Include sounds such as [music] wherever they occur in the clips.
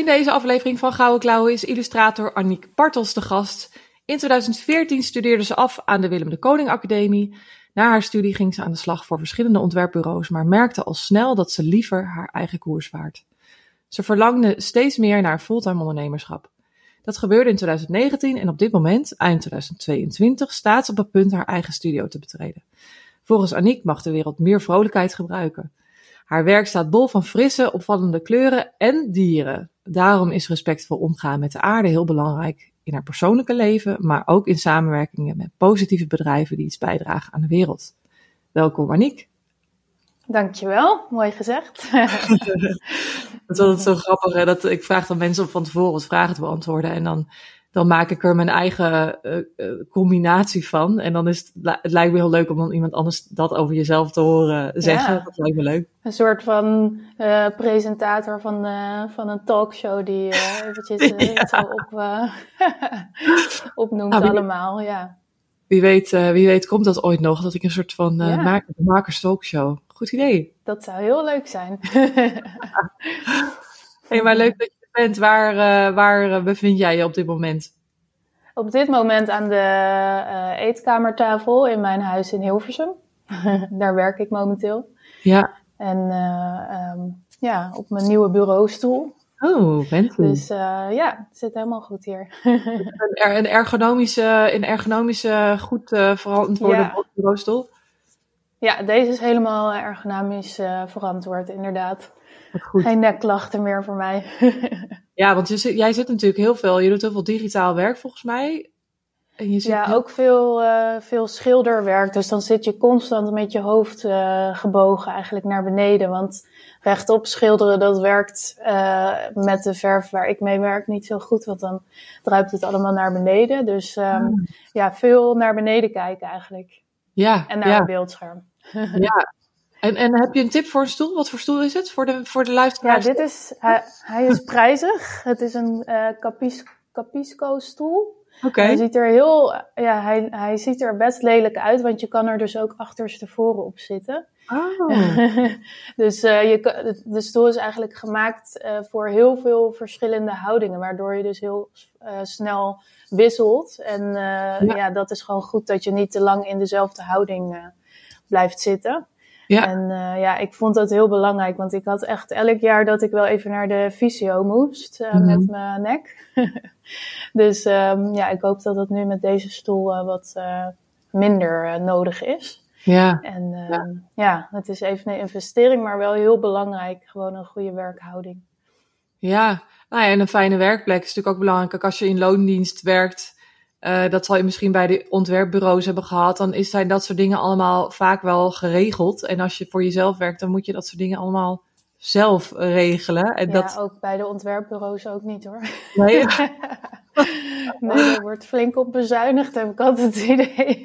In deze aflevering van Gouden Klauwen is illustrator Aniek Bartels de gast. In 2014 studeerde ze af aan de Willem de Koning Academie. Na haar studie ging ze aan de slag voor verschillende ontwerpbureaus, maar merkte al snel dat ze liever haar eigen koers vaart. Ze verlangde steeds meer naar fulltime ondernemerschap. Dat gebeurde in 2019 en op dit moment, eind 2022, staat ze op het punt haar eigen studio te betreden. Volgens Aniek mag de wereld meer vrolijkheid gebruiken. Haar werk staat bol van frisse, opvallende kleuren en dieren. Daarom is respectvol omgaan met de aarde heel belangrijk in haar persoonlijke leven, maar ook in samenwerkingen met positieve bedrijven die iets bijdragen aan de wereld. Welkom Aniek. Dankjewel, mooi gezegd. [laughs] Het is altijd zo grappig hè, dat ik vraag dan mensen om van tevoren wat vragen te beantwoorden en dan, dan maak ik er mijn eigen uh, combinatie van. En dan is het, het lijkt me heel leuk om dan iemand anders dat over jezelf te horen zeggen. Ja. Dat lijkt me leuk. Een soort van uh, presentator van, van een talkshow die [laughs] eventjes ja. zo op, [laughs] opnoemt ah, wie, allemaal. Ja. Wie weet, wie weet komt dat ooit nog, dat ik een soort van ja. maker, makers talkshow Goed idee. Dat zou heel leuk zijn. [laughs] hey, maar leuk dat je bent. Waar, uh, waar bevind jij je op dit moment? Op dit moment aan de uh, eetkamertafel in mijn huis in Hilversum. [laughs] Daar werk ik momenteel. Ja. En uh, um, ja, op mijn nieuwe bureaustoel. Oh, fancy. Dus ja, het zit helemaal goed hier. [laughs] een, een ergonomische, een ergonomische goed verantwoorde ja. bureaustoel? Ja, deze is helemaal ergonomisch uh, verantwoord, inderdaad. Goed. Geen nekklachten meer voor mij. [laughs] ja, want je, jij zit natuurlijk heel veel, je doet heel veel digitaal werk volgens mij. En je zit ja, ook veel, uh, veel schilderwerk. Dus dan zit je constant met je hoofd uh, gebogen eigenlijk naar beneden. Want rechtop schilderen, dat werkt uh, met de verf waar ik mee werk niet zo goed. Want dan druipt het allemaal naar beneden. Dus um, ja, veel naar beneden kijken eigenlijk. Ja, en naar ja. een beeldscherm. ja. [laughs] En, en heb je een tip voor een stoel? Wat voor stoel is het voor de, voor de luisteraars? Ja, dit is, hij, hij is prijzig. Het is een uh, Capis, Capisco stoel. Oké. Okay. Hij ziet er heel, ja, hij, hij ziet er best lelijk uit, want je kan er dus ook achterstevoren op zitten. Oh. [laughs] dus uh, je, de stoel is eigenlijk gemaakt uh, voor heel veel verschillende houdingen, waardoor je dus heel uh, snel wisselt. En ja. ja. dat is gewoon goed dat je niet te lang in dezelfde houding blijft zitten. Ja. En uh, ja, ik vond dat heel belangrijk, want ik had echt elk jaar dat ik wel even naar de fysio moest uh, mm -hmm. met mijn nek. [laughs] dus um, ja, ik hoop dat het nu met deze stoel uh, wat minder nodig is. Ja. En ja. ja, het is even een investering, maar wel heel belangrijk. Gewoon een goede werkhouding. Ja, nou ja, en een fijne werkplek is natuurlijk ook belangrijk. Als je in loondienst werkt, uh, dat zal je misschien bij de ontwerpbureaus hebben gehad. Dan is, zijn dat soort dingen allemaal vaak wel geregeld. En als je voor jezelf werkt, dan moet je dat soort dingen allemaal zelf regelen. En ja, dat... ook bij de ontwerpbureaus ook niet hoor. Nee, [laughs] nee er wordt flink op bezuinigd, heb ik altijd het idee.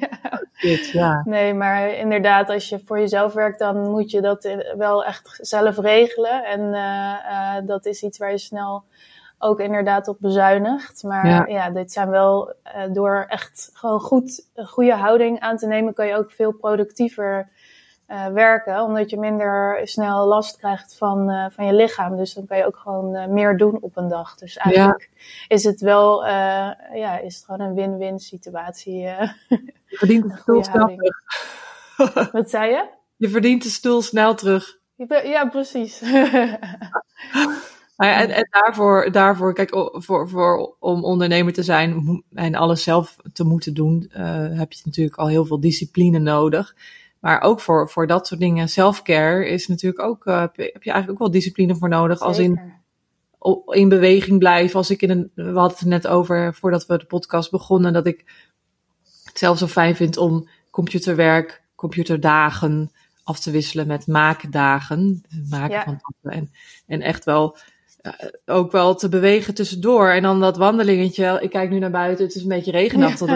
Dit, ja. Nee, maar inderdaad, als je voor jezelf werkt, dan moet je dat wel echt zelf regelen. En uh, uh, dat is iets waar je snel ook inderdaad op bezuinigd. Maar ja, ja dit zijn wel uh, door echt gewoon goed, een goede houding aan te nemen, kan je ook veel productiever uh, werken. Omdat je minder snel last krijgt van, uh, van je lichaam. Dus dan kan je ook gewoon meer doen op een dag. Dus eigenlijk ja. is het wel ja, is het gewoon een win-win situatie. je verdient de stoel snel terug. [laughs] Wat zei je? Je verdient de stoel snel terug. Ja, precies. [laughs] Nou ja, en, en daarvoor, daarvoor, kijk, voor, voor, om ondernemer te zijn en alles zelf te moeten doen, uh, heb je natuurlijk al heel veel discipline nodig. Maar ook voor, voor dat soort dingen, self-care is natuurlijk ook, uh, heb, je, eigenlijk ook wel discipline voor nodig. Zeker. Als in, in beweging blijven. Als ik in een, we hadden het net over, voordat we de podcast begonnen, dat ik het zelf zo fijn vind om computerwerk, computerdagen af te wisselen met maakdagen. Maken Ja. van tappen. En, en echt wel ook wel te bewegen tussendoor. En dan dat wandelingetje. Ik kijk nu naar buiten, het is een beetje regenachtig.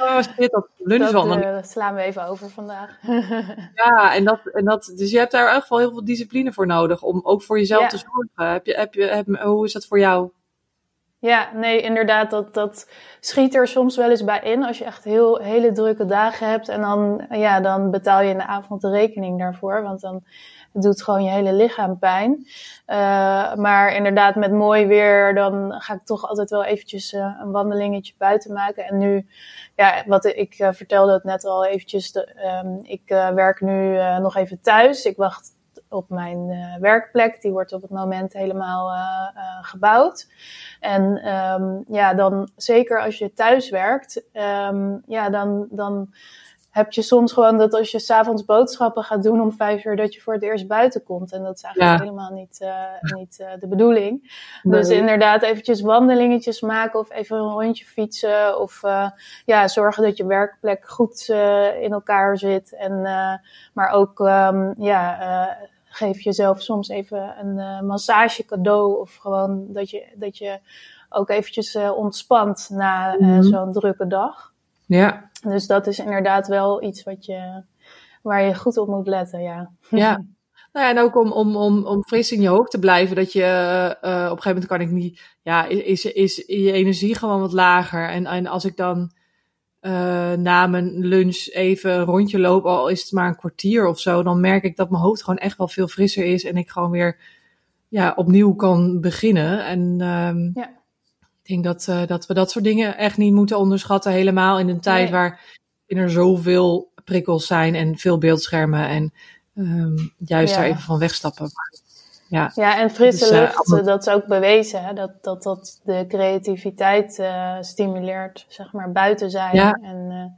oh, shit, dat lunchwandeling. Dat uh, slaan we even over vandaag. [laughs] ja, en dat, en dat, dus je hebt daar in ieder geval heel veel discipline voor nodig. Om ook voor jezelf te zorgen. Heb je, heb je, heb, hoe is dat voor jou? Ja, nee, inderdaad, dat, dat schiet er soms wel eens bij in als je echt heel, hele drukke dagen hebt. En dan, ja, dan betaal je in de avond de rekening daarvoor, want dan doet gewoon je hele lichaam pijn. Uh, maar inderdaad, met mooi weer, dan ga ik toch altijd wel eventjes uh, een wandelingetje buiten maken. En nu, ja, wat ik uh, vertelde het net al eventjes, de, um, ik werk nu nog even thuis. Ik wacht op mijn werkplek. Die wordt op het moment helemaal gebouwd. En um, ja, dan zeker als je thuis werkt, um, ja, dan, dan heb je soms gewoon dat als je s'avonds boodschappen gaat doen om vijf uur, dat je voor het eerst buiten komt. En dat is eigenlijk ja. helemaal niet, uh, niet uh, de bedoeling. Nee. Dus inderdaad eventjes wandelingetjes maken of even een rondje fietsen. Of uh, ja, zorgen dat je werkplek goed in elkaar zit. En, maar ook um, ja, geef jezelf soms even een massage cadeau. Of gewoon dat je, dat je ook eventjes ontspant na mm -hmm. zo'n drukke dag. Ja. Dus dat is inderdaad wel iets wat je, waar je goed op moet letten, ja. Ja. [laughs] Nou ja, en ook om, om, om, om fris in je hoofd te blijven, dat je uh, op een gegeven moment kan ik niet, ja, is, is je energie gewoon wat lager. En, en als ik dan uh, na mijn lunch even een rondje loop, al is het maar een kwartier of zo, dan merk ik dat mijn hoofd gewoon echt wel veel frisser is en ik gewoon weer ja, opnieuw kan beginnen. En um, ja. Ik denk dat, uh, dat we dat soort dingen echt niet moeten onderschatten. Helemaal in een tijd nee. waar er zoveel prikkels zijn en veel beeldschermen. En um, juist ja. daar even van wegstappen. Ja, ja en frisse dus, lucht, uh, dat is ook bewezen. Hè? Dat, dat dat de creativiteit uh, stimuleert. Zeg maar buiten zijn ja. en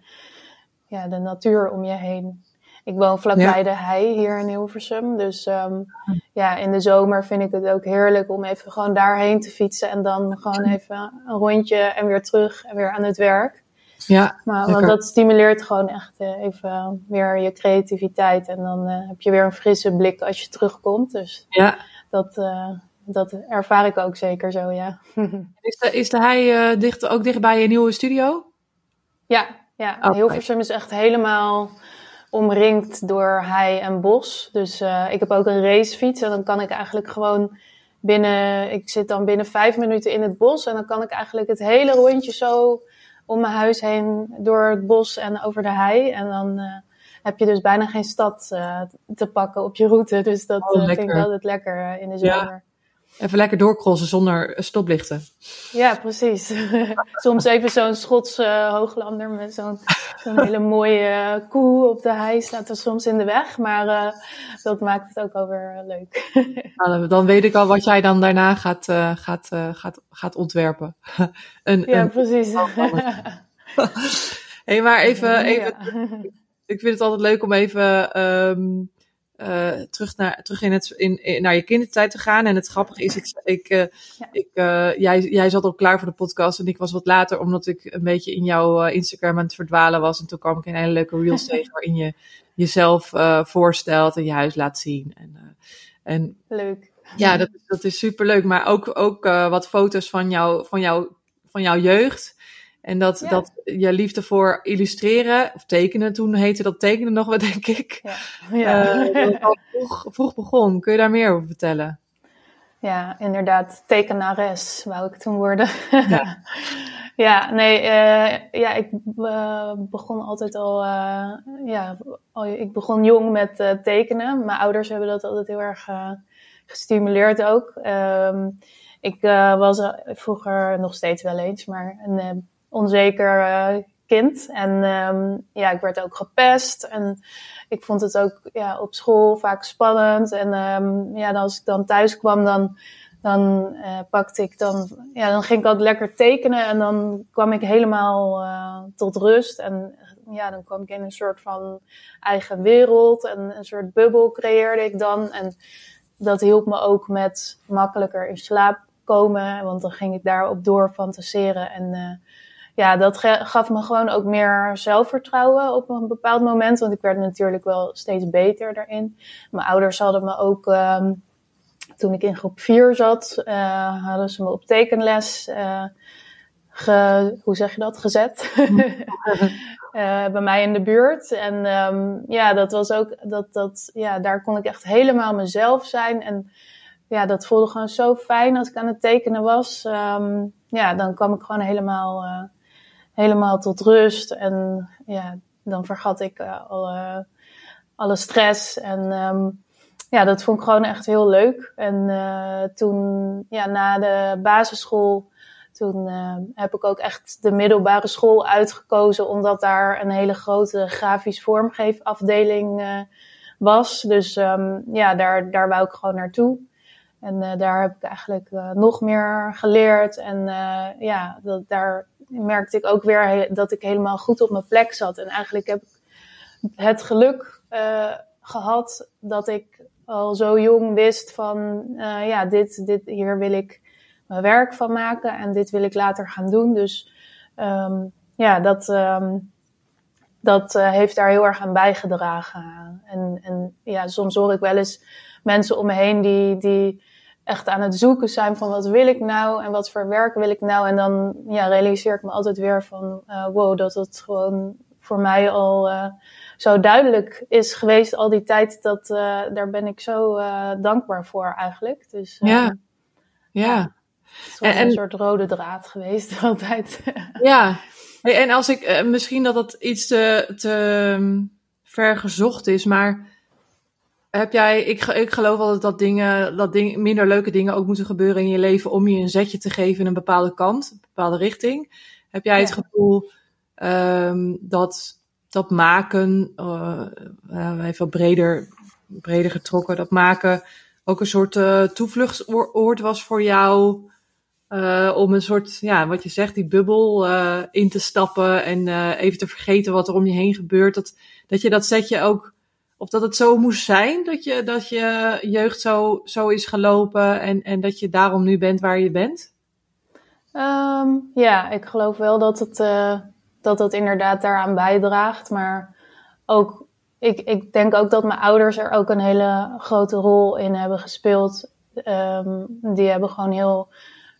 ja, de natuur om je heen. Ik woon vlakbij ja. de hei hier in Hilversum. Dus um, ja, in de zomer vind ik het ook heerlijk om even gewoon daarheen te fietsen. En dan gewoon even een rondje en weer terug en weer aan het werk. Ja, maar want dat stimuleert gewoon echt uh, even weer je creativiteit. En dan uh, heb je weer een frisse blik als je terugkomt. Dus ja. dat, uh, dat ervaar ik ook zeker zo, ja. [laughs] is, de, is de hei dicht, ook dichtbij je nieuwe studio? Ja, ja. Oh, Hilversum is echt helemaal omringd door hei en bos. Dus uh, ik heb ook een racefiets en dan kan ik eigenlijk gewoon binnen, ik zit dan binnen vijf minuten in het bos en dan kan ik eigenlijk het hele rondje zo om mijn huis heen door het bos en over de hei. En dan uh, heb je dus bijna geen stad uh, te pakken op je route. Dus dat oh, vind ik altijd lekker in de zomer. Ja. Even lekker doorcrossen zonder stoplichten. Ja, precies. [laughs] Soms even zo'n Schotse uh, hooglander met zo'n zo'n hele mooie uh, koe op de hei staat er soms in de weg. Maar uh, dat maakt het ook wel weer leuk. [laughs] nou, dan weet ik al wat jij dan daarna gaat, gaat, gaat, gaat ontwerpen. [laughs] een, ja, een, precies. hey, maar even, even ik vind het altijd leuk om even... Um, uh, terug, naar, terug in het, in, in, naar je kindertijd te gaan. En het grappige is, ik, ik, uh, ja. ik, uh, jij, jij zat al klaar voor de podcast en ik was wat later, omdat ik een beetje in jouw Instagram aan het verdwalen was. En toen kwam ik een hele leuke reels [laughs] tegen waarin je jezelf voorstelt en je huis laat zien. En, en, Leuk. Ja, dat, dat is super leuk. Maar ook, ook wat foto's van, jou, van, jou, van jouw jeugd. En dat, ja. dat je liefde voor illustreren, of tekenen, toen heette dat tekenen nog wat, [laughs] denk ik. Ja. ja. Uh, al vroeg, vroeg begon. Kun je daar meer over vertellen? Ja, inderdaad. Tekenares wou ik toen worden. Ja, [laughs] ja nee, uh, ja, ik uh, begon altijd al, ja, al, ik begon jong met tekenen. Mijn ouders hebben dat altijd heel erg gestimuleerd ook. Um, ik was vroeger nog steeds wel eens, maar een onzeker uh, kind. En um, ja, ik werd ook gepest. En ik vond het ook ja, op school vaak spannend. En um, ja, als ik dan thuis kwam, dan, dan uh, pakte ik dan, ja, dan ging ik altijd lekker tekenen. En dan kwam ik helemaal uh, tot rust. En ja, dan kwam ik in een soort van eigen wereld. En een soort bubbel creëerde ik dan. En dat hielp me ook met makkelijker in slaap komen. Want dan ging ik daarop door fantaseren. En ja, dat gaf me gewoon ook meer zelfvertrouwen op een bepaald moment. Want ik werd natuurlijk wel steeds beter daarin. Mijn ouders hadden me ook um, toen ik in groep 4 zat, hadden ze me op tekenles ge, hoe zeg je dat, gezet. [laughs] bij mij in de buurt. En um, ja, dat was ook, dat, dat, ja, daar kon ik echt helemaal mezelf zijn. En ja, dat voelde gewoon zo fijn als ik aan het tekenen was. Um, ja, dan kwam ik gewoon helemaal, helemaal tot rust. En ja, dan vergat ik uh, alle, alle stress. En um, ja, dat vond ik gewoon echt heel leuk. En uh, toen, ja, na de basisschool, toen heb ik ook echt de middelbare school uitgekozen, omdat daar een hele grote grafisch vormgeefafdeling was. Dus um, ja, daar, daar wou ik gewoon naartoe. En daar heb ik eigenlijk nog meer geleerd. En ja, dat, daar merkte ik ook weer dat ik helemaal goed op mijn plek zat. En eigenlijk heb ik het geluk gehad dat ik al zo jong wist van, ja, dit, dit, hier wil ik mijn werk van maken en dit wil ik later gaan doen. Dus um, ja, dat, um, dat heeft daar heel erg aan bijgedragen. En, en ja, soms hoor ik wel eens mensen om me heen die, die echt aan het zoeken zijn van wat wil ik nou en wat voor werk wil ik nou. En dan ja, realiseer ik me altijd weer van uh, wow, dat het gewoon voor mij al uh, zo duidelijk is geweest al die tijd. Dat, uh, daar ben ik zo dankbaar voor eigenlijk. Dus, ja. ja. ja. Het is en, een soort rode draad geweest [laughs] altijd. ja. en als ik, misschien dat dat iets te, te um, ver gezocht is, maar heb jij, ik, ik geloof altijd dat dingen, dat ding, minder leuke dingen ook moeten gebeuren in je leven om je een zetje te geven in een bepaalde kant, een bepaalde richting. Heb jij het gevoel um, dat dat maken, uh, even breder, breder getrokken, dat maken ook een soort uh, toevluchtsoord was voor jou? Om een soort, ja, wat je zegt, die bubbel in te stappen en even te vergeten wat er om je heen gebeurt. Dat, dat je dat zetje ook of dat het zo moest zijn dat je, dat je jeugd zo, zo is gelopen en, en dat je daarom nu bent waar je bent? Um, ja, ik geloof wel dat het, uh, dat inderdaad daaraan bijdraagt. Maar ook, ik, ik denk ook dat mijn ouders er ook een hele grote rol in hebben gespeeld. Um, die hebben gewoon heel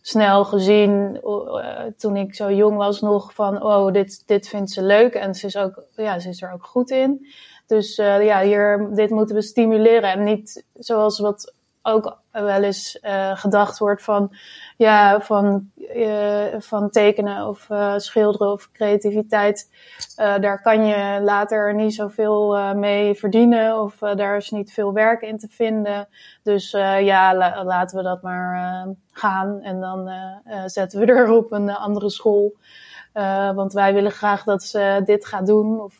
snel gezien, uh, toen ik zo jong was nog, van oh, dit, dit vindt ze leuk. En ze is, ook, ja, ze is er ook goed in. Dus uh, ja, hier, dit moeten we stimuleren. En niet zoals wat ook wel eens uh, gedacht wordt van, ja, van, uh, van tekenen of schilderen of creativiteit. daar kan je later niet zoveel mee verdienen of daar is niet veel werk in te vinden. Dus ja, la laten we dat maar gaan en dan zetten we [laughs] er op een andere school. want wij willen graag dat ze dit gaat doen. Of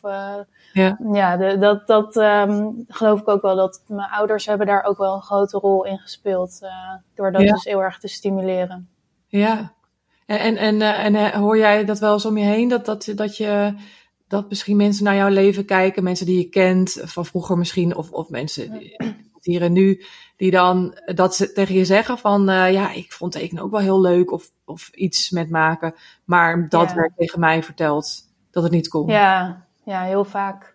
ja, ja de, dat, dat um, geloof ik ook wel. Dat mijn ouders hebben daar ook wel een grote rol in gespeeld. Uh, door dat dus heel erg te stimuleren. Ja. En, en, en, uh, en uh, hoor jij dat wel eens om je heen? Dat, dat, dat je dat misschien mensen naar jouw leven kijken, mensen die je kent van vroeger misschien, of, of mensen die, hier en nu, die dan dat ze tegen je zeggen van ja, ik vond tekenen ook wel heel leuk, of, of iets met maken, maar dat ja. werd tegen mij verteld dat het niet kon. Ja, ja, heel vaak.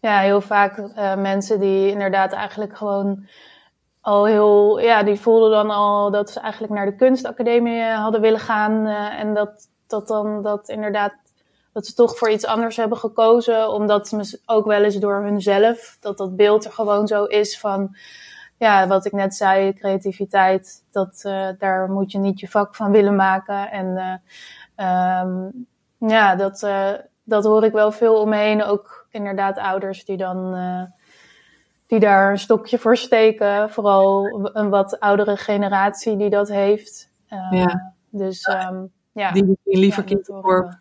Ja, heel vaak uh, mensen die inderdaad eigenlijk gewoon al heel, ja, die voelden dan al dat ze eigenlijk naar de kunstacademie eh, hadden willen gaan. Uh, en dat, dat dan, dat inderdaad, dat ze toch voor iets anders hebben gekozen. Omdat ze ook wel eens door hunzelf, dat dat beeld er gewoon zo is van, ja, wat ik net zei, creativiteit, dat, daar moet je niet je vak van willen maken. En um, ja, dat, dat hoor ik wel veel om me heen. Ook inderdaad ouders die dan uh, die daar een stokje voor steken. Vooral een wat oudere generatie die dat heeft. Uh, ja. Dus um, ja. Die misschien liever ja, kiezen voor,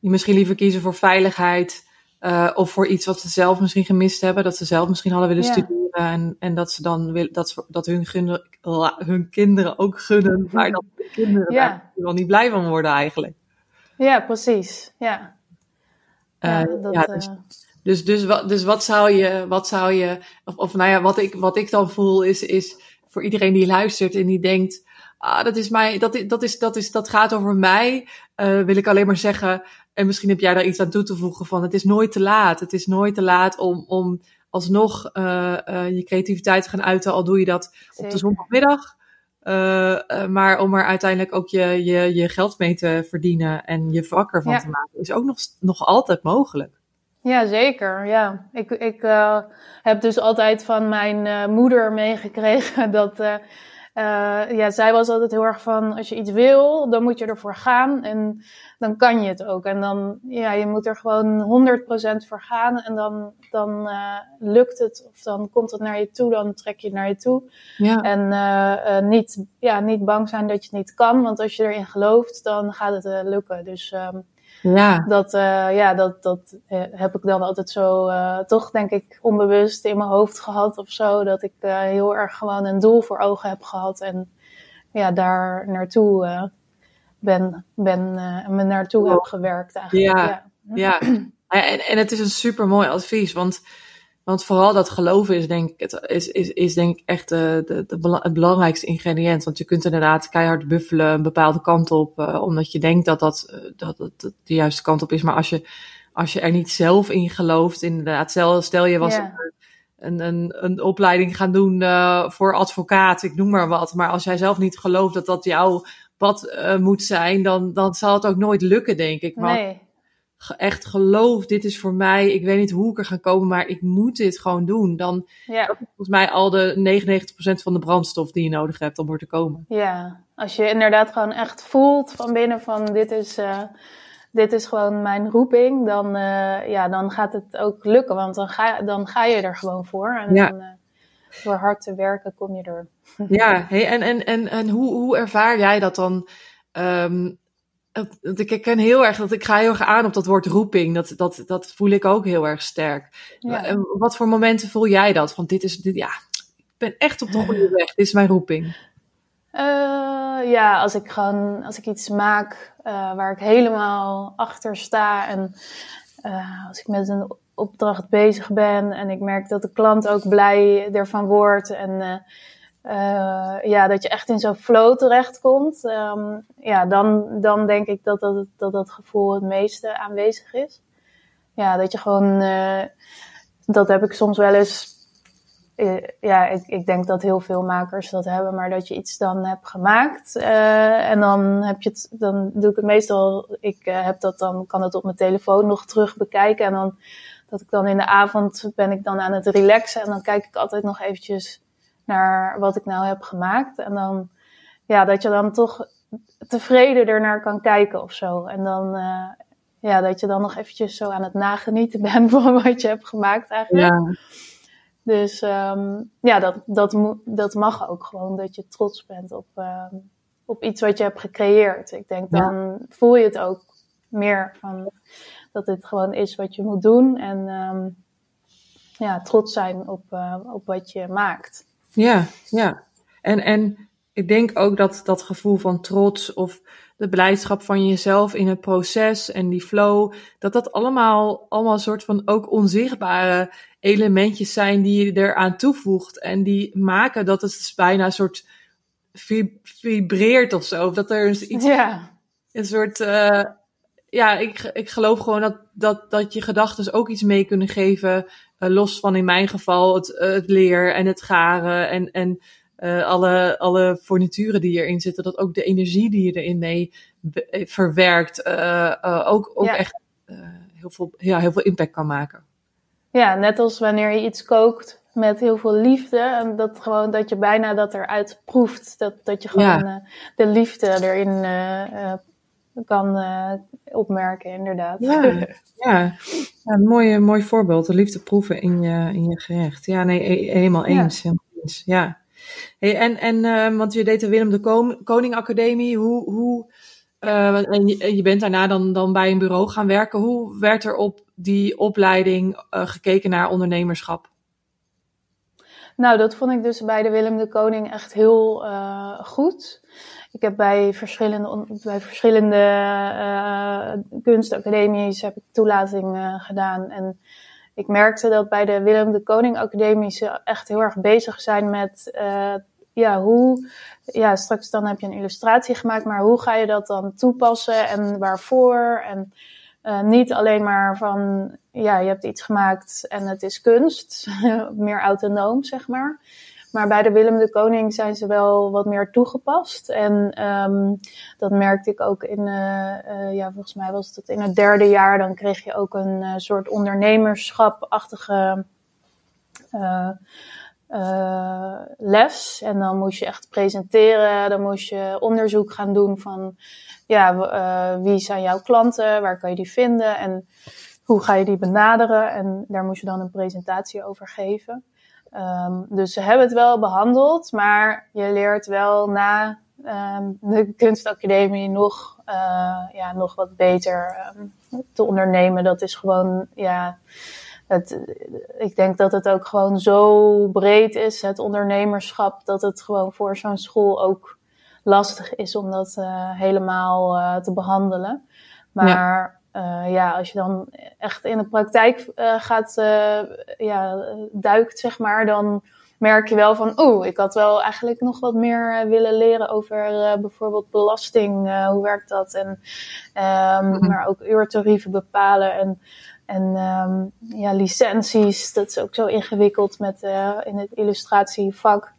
die misschien liever kiezen voor veiligheid. Uh, of voor iets wat ze zelf misschien gemist hebben. Dat ze zelf misschien hadden willen ja. studeren. En, en dat ze dan willen dat, dat hun, gunnen, hun kinderen ook gunnen. Maar dat de kinderen ja. daar wel niet blij van worden eigenlijk. Ja, precies. Ja. Ja, dat, ja, dus, uh... dus, dus, wat, dus wat zou je, wat zou je, of, of nou ja, wat ik, wat ik dan voel is, is voor iedereen die luistert en die denkt, ah, dat is mij, dat, is, dat, is, dat, is, dat gaat over mij, uh, wil ik alleen maar zeggen, en misschien heb jij daar iets aan toe te voegen van, het is nooit te laat. Het is nooit te laat om, om alsnog je creativiteit gaan uiten, al doe je dat op de zondagmiddag. Maar om er uiteindelijk ook je, je, je geld mee te verdienen en je vak ervan te maken, is ook nog, nog altijd mogelijk. Ja, zeker. Ja. Ik, ik uh, heb dus altijd van mijn moeder meegekregen [laughs] dat. Uh, ja, zij was altijd heel erg van: als je iets wil, dan moet je ervoor gaan. En dan kan je het ook. En dan, ja, je moet er gewoon 100% voor gaan. En dan, dan lukt het, of dan komt het naar je toe, dan trek je het naar je toe. Ja. En niet, ja, niet bang zijn dat je het niet kan. Want als je erin gelooft, dan gaat het lukken. Dus. Um, ja. Dat, uh, ja, dat, dat uh, heb ik dan altijd zo, uh, toch denk ik onbewust in mijn hoofd gehad of zo. Dat ik heel erg gewoon een doel voor ogen heb gehad. En ja, daar naartoe ben, ben me naartoe heb gewerkt eigenlijk. Ja, ja. ja. [clears throat] En, en het is een super mooi advies, want want vooral dat geloven is denk ik, het, is, is, is denk ik echt de, de, de, het belangrijkste ingrediënt. Want je kunt inderdaad keihard buffelen een bepaalde kant op, uh, omdat je denkt dat dat, dat, dat, de juiste kant op is. Maar als je, als je er niet zelf in gelooft, inderdaad, stel, stel je was een, een, een opleiding gaan doen uh, voor advocaat, ik noem maar wat. Maar als jij zelf niet gelooft dat dat jouw pad moet zijn, dan, dan zal het ook nooit lukken, denk ik. Maar nee echt geloof, dit is voor mij, ik weet niet hoe ik er ga komen, maar ik moet dit gewoon doen. Dan ja. dat is volgens mij al de 99% van de brandstof die je nodig hebt om er te komen. Ja, als je inderdaad gewoon echt voelt van binnen van dit is, uh, dit is gewoon mijn roeping, dan, uh, ja, dan gaat het ook lukken, want dan ga, dan ga je er gewoon voor. En ja. dan, uh, door hard te werken kom je er. Ja, hey, en, en, en, en hoe, hoe ervaar jij dat dan? Um, ik ken heel erg dat ik ga heel erg aan op dat woord roeping. Dat, dat, dat voel ik ook heel erg sterk. Ja. Wat voor momenten voel jij dat? Van dit is, dit, ja, ik ben echt op de goede [laughs] weg. Dit is mijn roeping. Uh, ja, als ik gewoon, als ik iets maak uh, waar ik helemaal achter sta en uh, als ik met een opdracht bezig ben en ik merk dat de klant ook blij ervan wordt en uh, ja, dat je echt in zo'n flow terechtkomt, um, ja, dan, dan denk ik dat dat, dat dat gevoel het meeste aanwezig is. Ja, dat je gewoon, uh, dat heb ik soms wel eens, uh, ja, ik, ik denk dat heel veel makers dat hebben, maar dat je iets dan hebt gemaakt en dan heb je het, dan doe ik het meestal, ik heb dat dan, kan het op mijn telefoon nog terug bekijken en dan, dat ik dan in de avond ben ik dan aan het relaxen en dan kijk ik altijd nog eventjes naar wat ik nou heb gemaakt. En dan, ja, dat je dan toch tevreden ernaar kan kijken of zo. En dan, uh, ja, dat je dan nog eventjes zo aan het nagenieten [laughs] bent van wat je hebt gemaakt eigenlijk. Ja. Dus um, ja, dat, dat, dat mag ook gewoon, dat je trots bent op, uh, op iets wat je hebt gecreëerd. Ik denk, dan voel je het ook meer van dat dit gewoon is wat je moet doen. En um, ja, trots zijn op, uh, op wat je maakt. Ja, ja. En, en ik denk ook dat dat gevoel van trots of de blijdschap van jezelf in het proces en die flow, dat dat allemaal, allemaal een soort van ook onzichtbare elementjes zijn die je eraan toevoegt en die maken dat het dus bijna een soort vibreert of zo. Of dat er iets, ja. een soort, uh, ja, ik, ik geloof gewoon dat, dat, dat je gedachten ook iets mee kunnen geven los van in mijn geval het, uh, het leer en het garen en, en uh, alle, alle fornituren die erin zitten, dat ook de energie die je erin mee verwerkt, ook, ook ja. echt heel, veel, ja, heel veel impact kan maken. Ja, net als wanneer je iets kookt met heel veel liefde. En dat gewoon dat je bijna dat eruit proeft. Dat, dat je gewoon ja. de liefde erin kan uh, opmerken, inderdaad. Ja, [laughs] ja. een mooi, mooi voorbeeld. De liefde proeven in je, in je gerecht. Ja, nee, helemaal eens. Ja. Eens. ja. Hey, en, en uh, want je deed de Willem de Koning Academie. Hoe, hoe, uh, en je, je, bent daarna dan, dan bij een bureau gaan werken. Hoe werd er op die opleiding gekeken naar ondernemerschap? Nou, dat vond ik dus bij de Willem de Koning echt heel goed. Ik heb bij verschillende, bij verschillende uh, kunstacademies heb ik toelating uh, gedaan. En ik merkte dat bij de Willem de Koning Academie ze echt heel erg bezig zijn met ja, hoe, ja, straks dan heb je een illustratie gemaakt, maar hoe ga je dat dan toepassen en waarvoor? En niet alleen maar van, ja, je hebt iets gemaakt en het is kunst, [laughs] meer autonoom, zeg maar. Maar bij de Willem de Koning zijn ze wel wat meer toegepast. En um, dat merkte ik ook in, uh, uh, ja, volgens mij was het in het derde jaar. Dan kreeg je ook een uh, soort ondernemerschapachtige les. En dan moest je echt presenteren. Dan moest je onderzoek gaan doen van, ja, wie zijn jouw klanten? Waar kan je die vinden? En hoe ga je die benaderen? En daar moest je dan een presentatie over geven. Um, dus ze hebben het wel behandeld, maar je leert wel na um, de kunstacademie nog, uh, ja, nog wat beter um, te ondernemen. Dat is gewoon, ja, het, ik denk dat het ook gewoon zo breed is, het ondernemerschap, dat het gewoon voor zo'n school ook lastig is om dat uh, helemaal uh, te behandelen. Maar. Uh, ja, als je dan echt in de praktijk uh, gaat, uh, ja, duikt, zeg maar, dan merk je wel van, oeh, ik had wel eigenlijk nog wat meer willen leren over bijvoorbeeld belasting, hoe werkt dat? En, um, mm -hmm. maar ook uurtarieven bepalen en, en um, ja, licenties, dat is ook zo ingewikkeld met, in het illustratievak.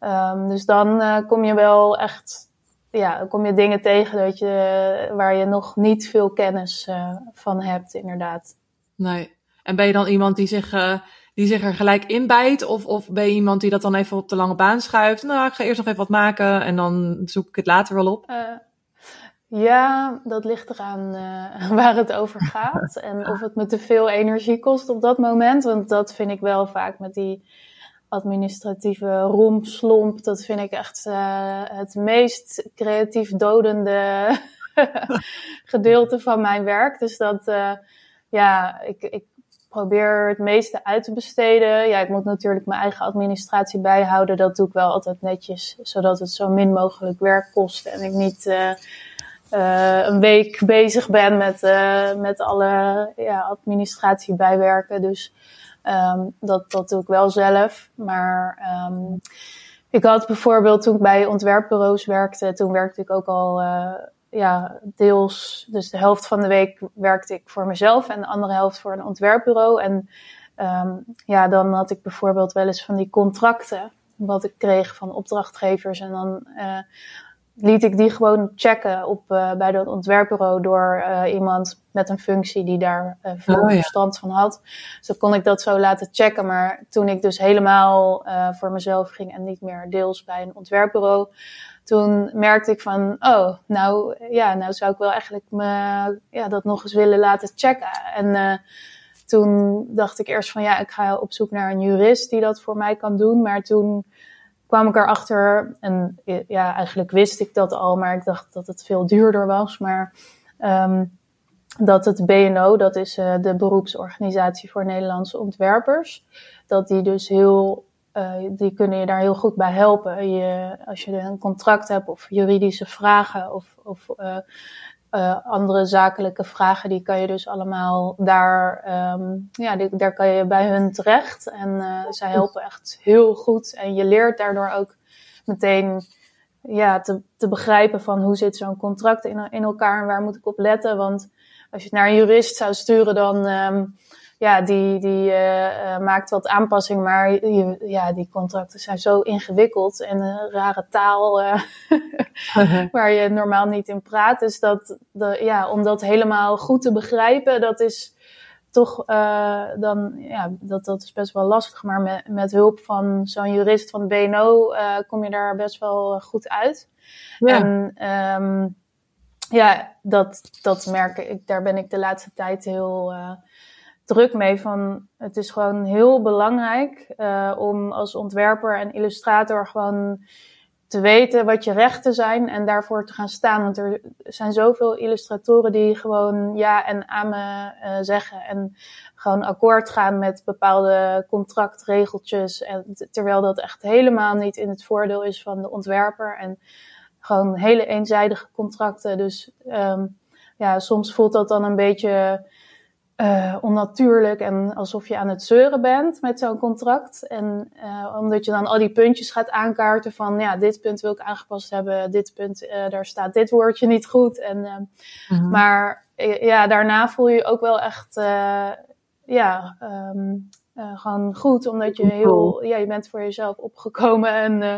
Um, dus dan kom je wel echt ja, dan kom je dingen tegen dat je, waar je nog niet veel kennis uh, van hebt, inderdaad. Nee. En ben je dan iemand die zich, uh, die zich er gelijk inbijt? Of, of ben je iemand die dat dan even op de lange baan schuift? Nou, ik ga eerst nog even wat maken en dan zoek ik het later wel op. Uh, ja, dat ligt eraan [laughs] waar het over gaat. en [laughs] of het me te veel energie kost op dat moment. Want dat vind ik wel vaak met die administratieve rompslomp. Dat vind ik echt uh, het meest creatief dodende [laughs] gedeelte van mijn werk. Dus dat, uh, ja, ik, ik probeer het meeste uit te besteden. Ja, ik moet natuurlijk mijn eigen administratie bijhouden. Dat doe ik wel altijd netjes, zodat het zo min mogelijk werk kost en ik niet uh, een week bezig ben met, met alle ja, administratie bijwerken. Dus Um, dat, dat doe ik wel zelf. Maar um, ik had bijvoorbeeld toen ik bij ontwerpbureaus werkte, toen werkte ik ook al uh, ja, deels, dus de helft van de week werkte ik voor mezelf en de andere helft voor een ontwerpbureau. En um, ja, dan had ik bijvoorbeeld wel eens van die contracten, wat ik kreeg van opdrachtgevers. En dan uh, liet ik die gewoon checken op, uh, bij dat ontwerpbureau door uh, iemand met een functie die daar uh, veel oh, ja. verstand van had. Dus dan kon ik dat zo laten checken. Maar toen ik dus helemaal voor mezelf ging en niet meer deels bij een ontwerpbureau, toen merkte ik van, oh, nou ja, nou zou ik wel eigenlijk me, ja, dat nog eens willen laten checken. En toen dacht ik eerst van, ja, ik ga op zoek naar een jurist die dat voor mij kan doen. Maar toen kwam ik erachter, en ja, eigenlijk wist ik dat al, maar ik dacht dat het veel duurder was. Maar um, dat het BNO, dat is uh, de beroepsorganisatie voor Nederlandse ontwerpers, dat die dus heel, uh, die kunnen je daar heel goed bij helpen. Je, als je een contract hebt of juridische vragen of, of uh, uh, andere zakelijke vragen, die kan je dus allemaal daar, um, ja, die, daar kan je bij hun terecht. En uh, zij helpen echt heel goed. En je leert daardoor ook meteen ja, te, te begrijpen van hoe zit zo'n contract in, in elkaar en waar moet ik op letten. Want als je het naar een jurist zou sturen, dan um, ja, die, die uh, maakt wat aanpassing, maar je, ja, die contracten zijn zo ingewikkeld en een rare taal uh, [laughs] waar je normaal niet in praat. Dus dat, de, ja, om dat helemaal goed te begrijpen, dat is toch uh, dan, ja, dat, dat is best wel lastig. Maar met, met hulp van zo'n jurist van BNO kom je daar best wel goed uit. Ja. En um, ja, dat, dat merk ik. Daar ben ik de laatste tijd heel druk mee. Van, het is gewoon heel belangrijk uh, om als ontwerper en illustrator gewoon te weten wat je rechten zijn en daarvoor te gaan staan. Want er zijn zoveel illustratoren die gewoon ja en amen uh, zeggen en gewoon akkoord gaan met bepaalde contractregeltjes. En terwijl dat echt helemaal niet in het voordeel is van de ontwerper. En gewoon hele eenzijdige contracten. Dus um, ja, soms voelt dat dan een beetje uh, onnatuurlijk en alsof je aan het zeuren bent met zo'n contract. En uh, omdat je dan al die puntjes gaat aankaarten van, ja, dit punt wil ik aangepast hebben, dit punt, uh, daar staat dit woordje niet goed. En, mm-hmm. Maar ja, daarna voel je ook wel echt, ja, ehm, uh, gewoon goed, omdat je heel, ja, je bent voor jezelf opgekomen en, uh,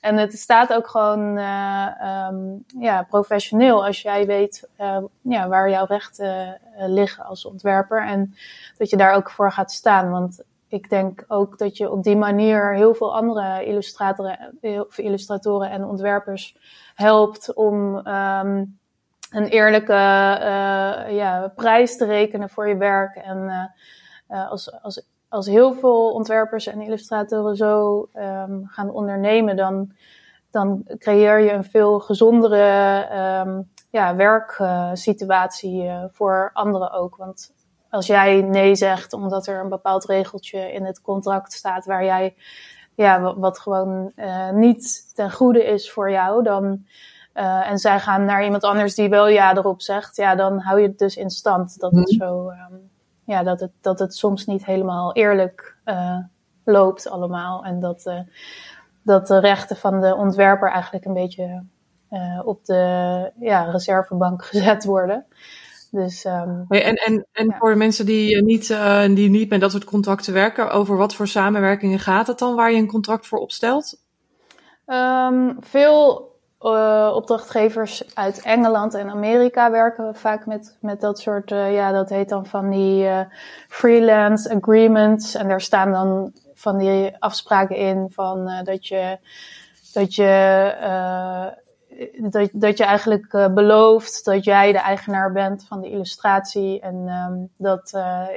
en het staat ook gewoon uh, um, ja, professioneel als jij weet ja, waar jouw rechten liggen als ontwerper en dat je daar ook voor gaat staan. Want ik denk ook dat je op die manier heel veel andere illustratoren, illustratoren en ontwerpers helpt om um, een eerlijke ja, prijs te rekenen voor je werk en als, als als heel veel ontwerpers en illustratoren zo um, gaan ondernemen, dan, dan creëer je een veel gezondere um, ja, werksituatie uh, voor anderen ook. Want als jij nee zegt omdat er een bepaald regeltje in het contract staat waar jij ja, wat gewoon uh, niet ten goede is voor jou, dan, uh, en zij gaan naar iemand anders die wel ja erop zegt, ja, dan hou je het dus in stand dat het mhm. zo um, ja, dat, het, dat het soms niet helemaal eerlijk uh, loopt allemaal. En dat, uh, dat de rechten van de ontwerper eigenlijk een beetje uh, op de ja, reservebank [laughs] gezet worden. Dus, um, en en, en voor de mensen die niet, die niet met dat soort contracten werken, over wat voor samenwerkingen gaat het dan waar je een contract voor opstelt? Um, veel uh, opdrachtgevers uit Engeland en Amerika werken vaak met, met dat soort, uh, ja, dat heet dan van die uh, freelance agreements. En daar staan dan van die afspraken in van dat je, dat je, dat, dat je eigenlijk belooft dat jij de eigenaar bent van de illustratie en um, dat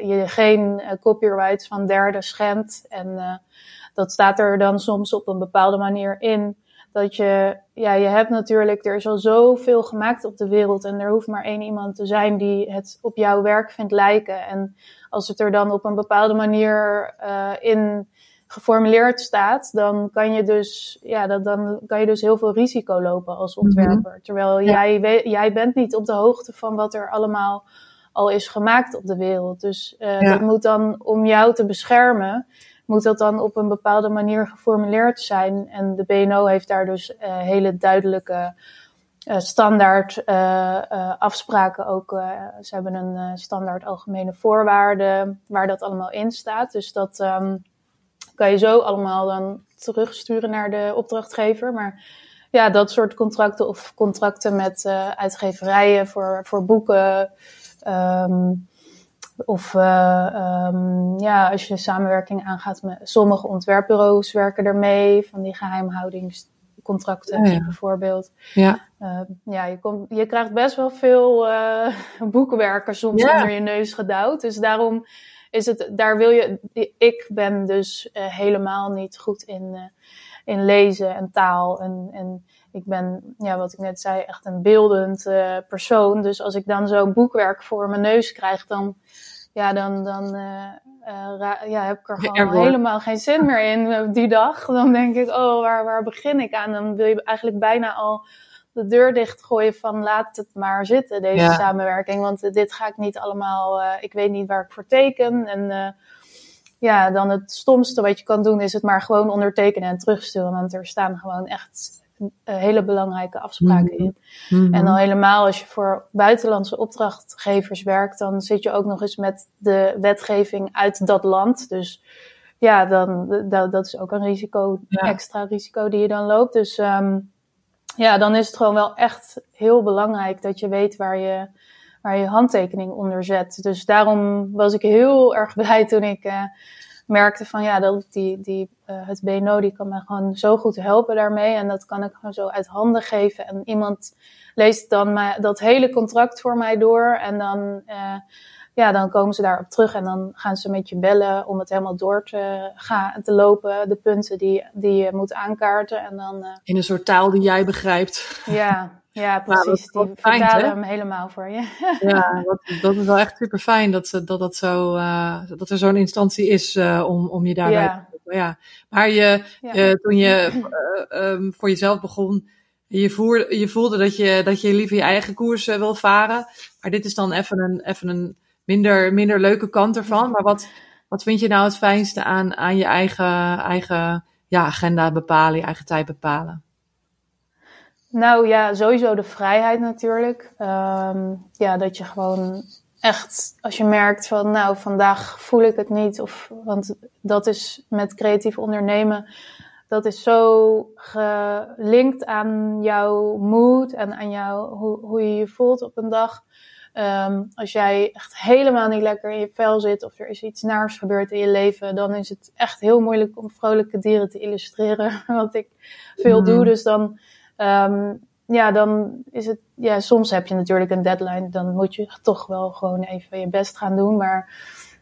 je geen copyrights van derden schendt. En dat staat er dan soms op een bepaalde manier in dat je, ja, je hebt natuurlijk, er is al zoveel gemaakt op de wereld en er hoeft maar één iemand te zijn die het op jouw werk vindt lijken. En als het er dan op een bepaalde manier uh, in geformuleerd staat, dan kan je dus, ja, dat, dan kan je dus heel veel risico lopen als mhm. ontwerper. Terwijl jij, jij bent niet op de hoogte van wat er allemaal al is gemaakt op de wereld. Dus uh, dat moet dan om jou te beschermen moet dat dan op een bepaalde manier geformuleerd zijn. En de BNO heeft daar dus uh, hele duidelijke uh, standaard uh, afspraken ook. ze hebben een standaard algemene voorwaarden waar dat allemaal in staat. Dus dat um, kan je zo allemaal dan terugsturen naar de opdrachtgever. Maar ja, dat soort contracten of contracten met uitgeverijen voor, voor boeken. Um, of uh, um, ja, als je samenwerking aangaat met sommige ontwerpbureaus werken ermee, van die geheimhoudingscontracten oh bijvoorbeeld. Ja, uh, ja je, komt, je krijgt best wel veel [laughs] uh, boekwerken soms ja. onder je neus gedouwd. Dus daarom is het, daar wil je, ik ben dus helemaal niet goed in, in lezen en taal en, en ik ben, ja, wat ik net zei, echt een beeldend uh, persoon. Dus als ik dan zo'n boekwerk voor mijn neus krijg, dan, ja, dan, dan uh, uh, ja, heb ik er gewoon helemaal geen zin meer in die dag. Dan denk ik, oh, waar, waar begin ik aan? Dan wil je eigenlijk bijna al de deur dichtgooien van laat het maar zitten, deze samenwerking. Want dit ga ik niet allemaal, ik weet niet waar ik voor teken. En ja, dan het stomste wat je kan doen is het maar gewoon ondertekenen en terugsturen. Want er staan gewoon echt hele belangrijke afspraken mhm. in. Mm-hmm. En dan helemaal als je voor buitenlandse opdrachtgevers werkt, dan zit je ook nog eens met de wetgeving uit dat land. Dus ja, dan, dat, dat is ook een risico, extra risico die je dan loopt. Dus um, ja, dan is het gewoon wel echt heel belangrijk dat je weet waar je, waar je handtekening onder zet. Dus daarom was ik heel erg [laughs] blij toen ik uh, merkte van ja, dat die, die, uh, het BNO die kan me gewoon zo goed helpen daarmee. En dat kan ik gewoon zo uit handen geven. En iemand leest dan mij, dat hele contract voor mij door. En dan, uh, ja, dan komen ze daarop terug en dan gaan ze met je bellen om het helemaal door te, gaan, te lopen. De punten die, die je moet aankaarten. En dan, uh, In een soort taal die jij begrijpt. Ja, [laughs] ja, precies. Nou, die vertalen hem helemaal voor je. ja, dat, dat, is wel echt super fijn dat, dat, dat, zo, uh, dat er zo'n instantie is uh, om, om je daarbij ja. te helpen. Ja. Maar je, ja. Uh, toen je um, voor jezelf begon, je, voer, je voelde dat je, dat je liever je eigen koers wil varen. Maar dit is dan even een, even een minder, minder leuke kant ervan. Maar wat, wat vind je nou het fijnste aan, aan je eigen, eigen ja, agenda bepalen, je eigen tijd bepalen? Nou ja, sowieso de vrijheid natuurlijk. Ehm, ja, dat je gewoon echt, als je merkt van, nou, vandaag voel ik het niet. Of, want dat is met creatief ondernemen, dat is zo gelinkt aan jouw mood en aan jou, hoe, hoe je je voelt op een dag. Ehm, als jij echt helemaal niet lekker in je vel zit of er is iets naars gebeurd in je leven, dan is het echt heel moeilijk om vrolijke dieren te illustreren, [laughs] wat ik veel doe. Mhm. Dus dan, ehm, ja, dan is het, ja, soms heb je natuurlijk een deadline, dan moet je toch wel gewoon even je best gaan doen. Maar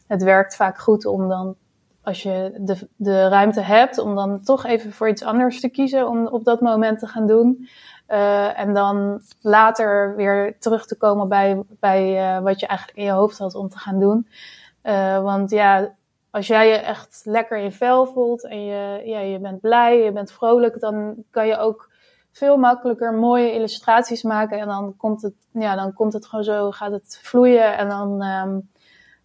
het werkt vaak goed om dan, als je de, de ruimte hebt, om dan toch even voor iets anders te kiezen om op dat moment te gaan doen. Uh, en dan later weer terug te komen bij, bij uh, wat je eigenlijk in je hoofd had om te gaan doen. Uh, want ja, als jij je echt lekker in vel voelt en je, ja, je bent blij, je bent vrolijk, dan kan je ook veel makkelijker mooie illustraties maken. En dan komt het, ja, dan komt het gewoon zo, gaat het vloeien en dan um,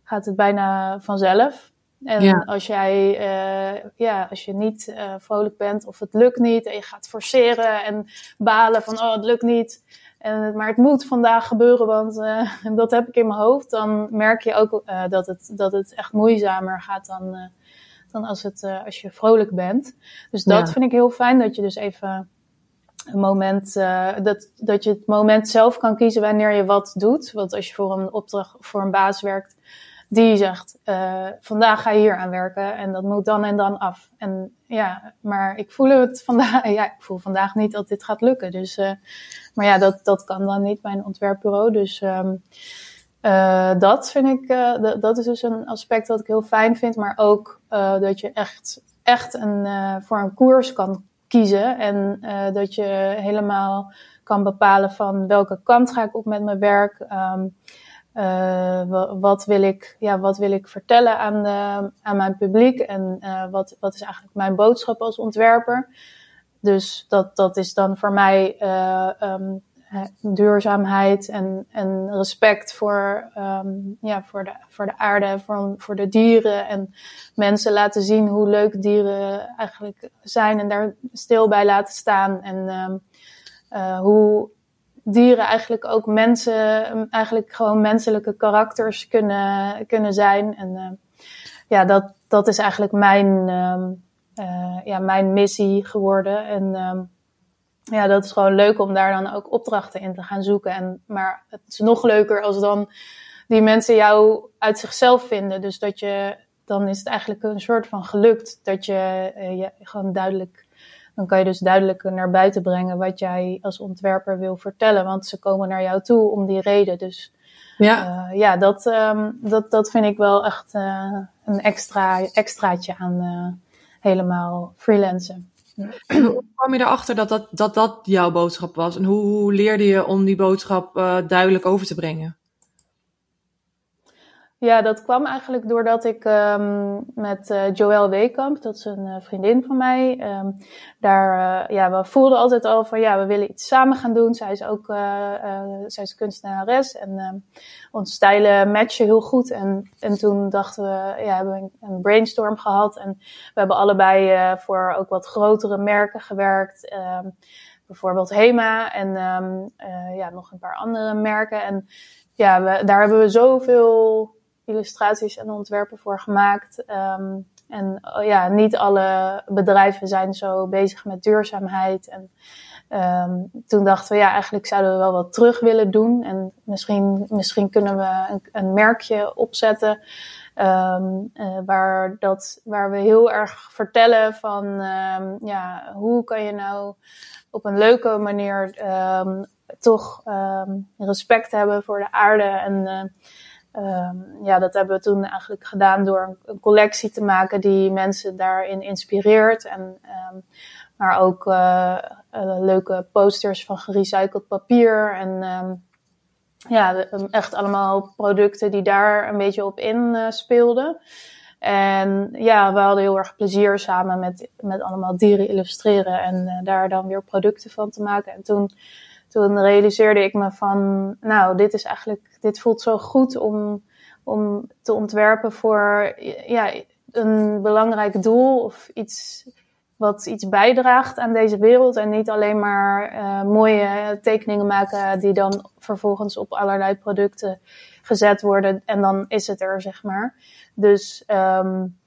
gaat het bijna vanzelf. En als jij, uh, ja, als je niet uh, vrolijk bent of het lukt niet en je gaat forceren en balen van, oh, het lukt niet. En, maar het moet vandaag gebeuren, want uh, [laughs] dat heb ik in mijn hoofd. Dan merk je ook dat, het, dat het echt moeizamer gaat dan, dan als, het, als je vrolijk bent. Dus dat vind ik heel fijn, dat je dus even moment, dat, dat je het moment zelf kan kiezen wanneer je wat doet. Want als je voor een opdracht, voor een baas werkt, die zegt, uh, vandaag ga je hier aan werken en dat moet dan en dan af. En ja, maar ik voel het vandaag, [laughs] ja, ik voel vandaag niet dat dit gaat lukken. Dus, uh, maar ja, dat, dat kan dan niet bij een ontwerpbureau. Dus uh, dat vind ik, dat is dus een aspect wat ik heel fijn vind. Maar ook dat je echt, echt een, voor een koers kan kiezen en dat je helemaal kan bepalen van welke kant ga ik op met mijn werk. Um, uh, wat, wil ik, ja, wat wil ik vertellen aan, de, aan mijn publiek en uh, wat, wat is eigenlijk mijn boodschap als ontwerper. Dus dat, dat is dan voor mij uh, duurzaamheid en, en respect voor, um, ja, voor, de, voor de aarde, voor, voor de dieren en mensen laten zien hoe leuk dieren eigenlijk zijn en daar stil bij laten staan en um, hoe dieren eigenlijk ook mensen, eigenlijk gewoon menselijke karakters kunnen, kunnen zijn. En uh, ja, dat, dat is eigenlijk mijn, um, uh, ja, mijn missie geworden. En ja, dat is gewoon leuk om daar dan ook opdrachten in te gaan zoeken. En, maar het is nog leuker als dan die mensen jou uit zichzelf vinden. Dus dat je, dan is het eigenlijk een soort van gelukt dat je, uh, je gewoon duidelijk dan kan je dus duidelijk naar buiten brengen wat jij als ontwerper wil vertellen. Want ze komen naar jou toe om die reden. Dus ja, uh, ja dat, um, dat, dat vind ik wel echt uh, een extra, extraatje aan helemaal freelancen. Hoe kwam je erachter dat dat, dat dat jouw boodschap was? En hoe, hoe leerde je om die boodschap duidelijk over te brengen? Ja, dat kwam eigenlijk doordat ik um, met uh, Joël Weekamp, dat is een uh, vriendin van mij, um, daar, uh, ja, we voelden altijd al van, ja, we willen iets samen gaan doen. Zij is ook, zij is kunstenares en um, onze stijlen matchen heel goed. En, en toen dachten we, ja, hebben we een, een brainstorm gehad en we hebben allebei voor ook wat grotere merken gewerkt. bijvoorbeeld Hema en ja, nog een paar andere merken. En ja, we, daar hebben we zoveel illustraties en ontwerpen voor gemaakt. Um, en oh ja, niet alle bedrijven zijn zo bezig met duurzaamheid. En um, toen dachten we, ja, eigenlijk zouden we wel wat terug willen doen. En misschien, misschien kunnen we een, een merkje opzetten. Um, uh, waar, dat, waar we heel erg vertellen van ja, hoe kan je nou op een leuke manier toch respect hebben voor de aarde en uh, Um, ja, dat hebben we toen eigenlijk gedaan door een, collectie te maken die mensen daarin inspireert. En, um, maar ook uh, uh, leuke posters van gerecycled papier. En um, ja, echt allemaal producten die daar een beetje op in uh, speelden. En ja, we hadden heel erg plezier samen met, met allemaal dieren illustreren en daar dan weer producten van te maken. En toen toen realiseerde ik me van, nou, dit is eigenlijk, dit voelt zo goed om, om te ontwerpen voor ja, een belangrijk doel of iets, wat iets bijdraagt aan deze wereld. En niet alleen maar uh, mooie tekeningen maken die dan vervolgens op allerlei producten gezet worden. En dan is het er, zeg maar. Dus um,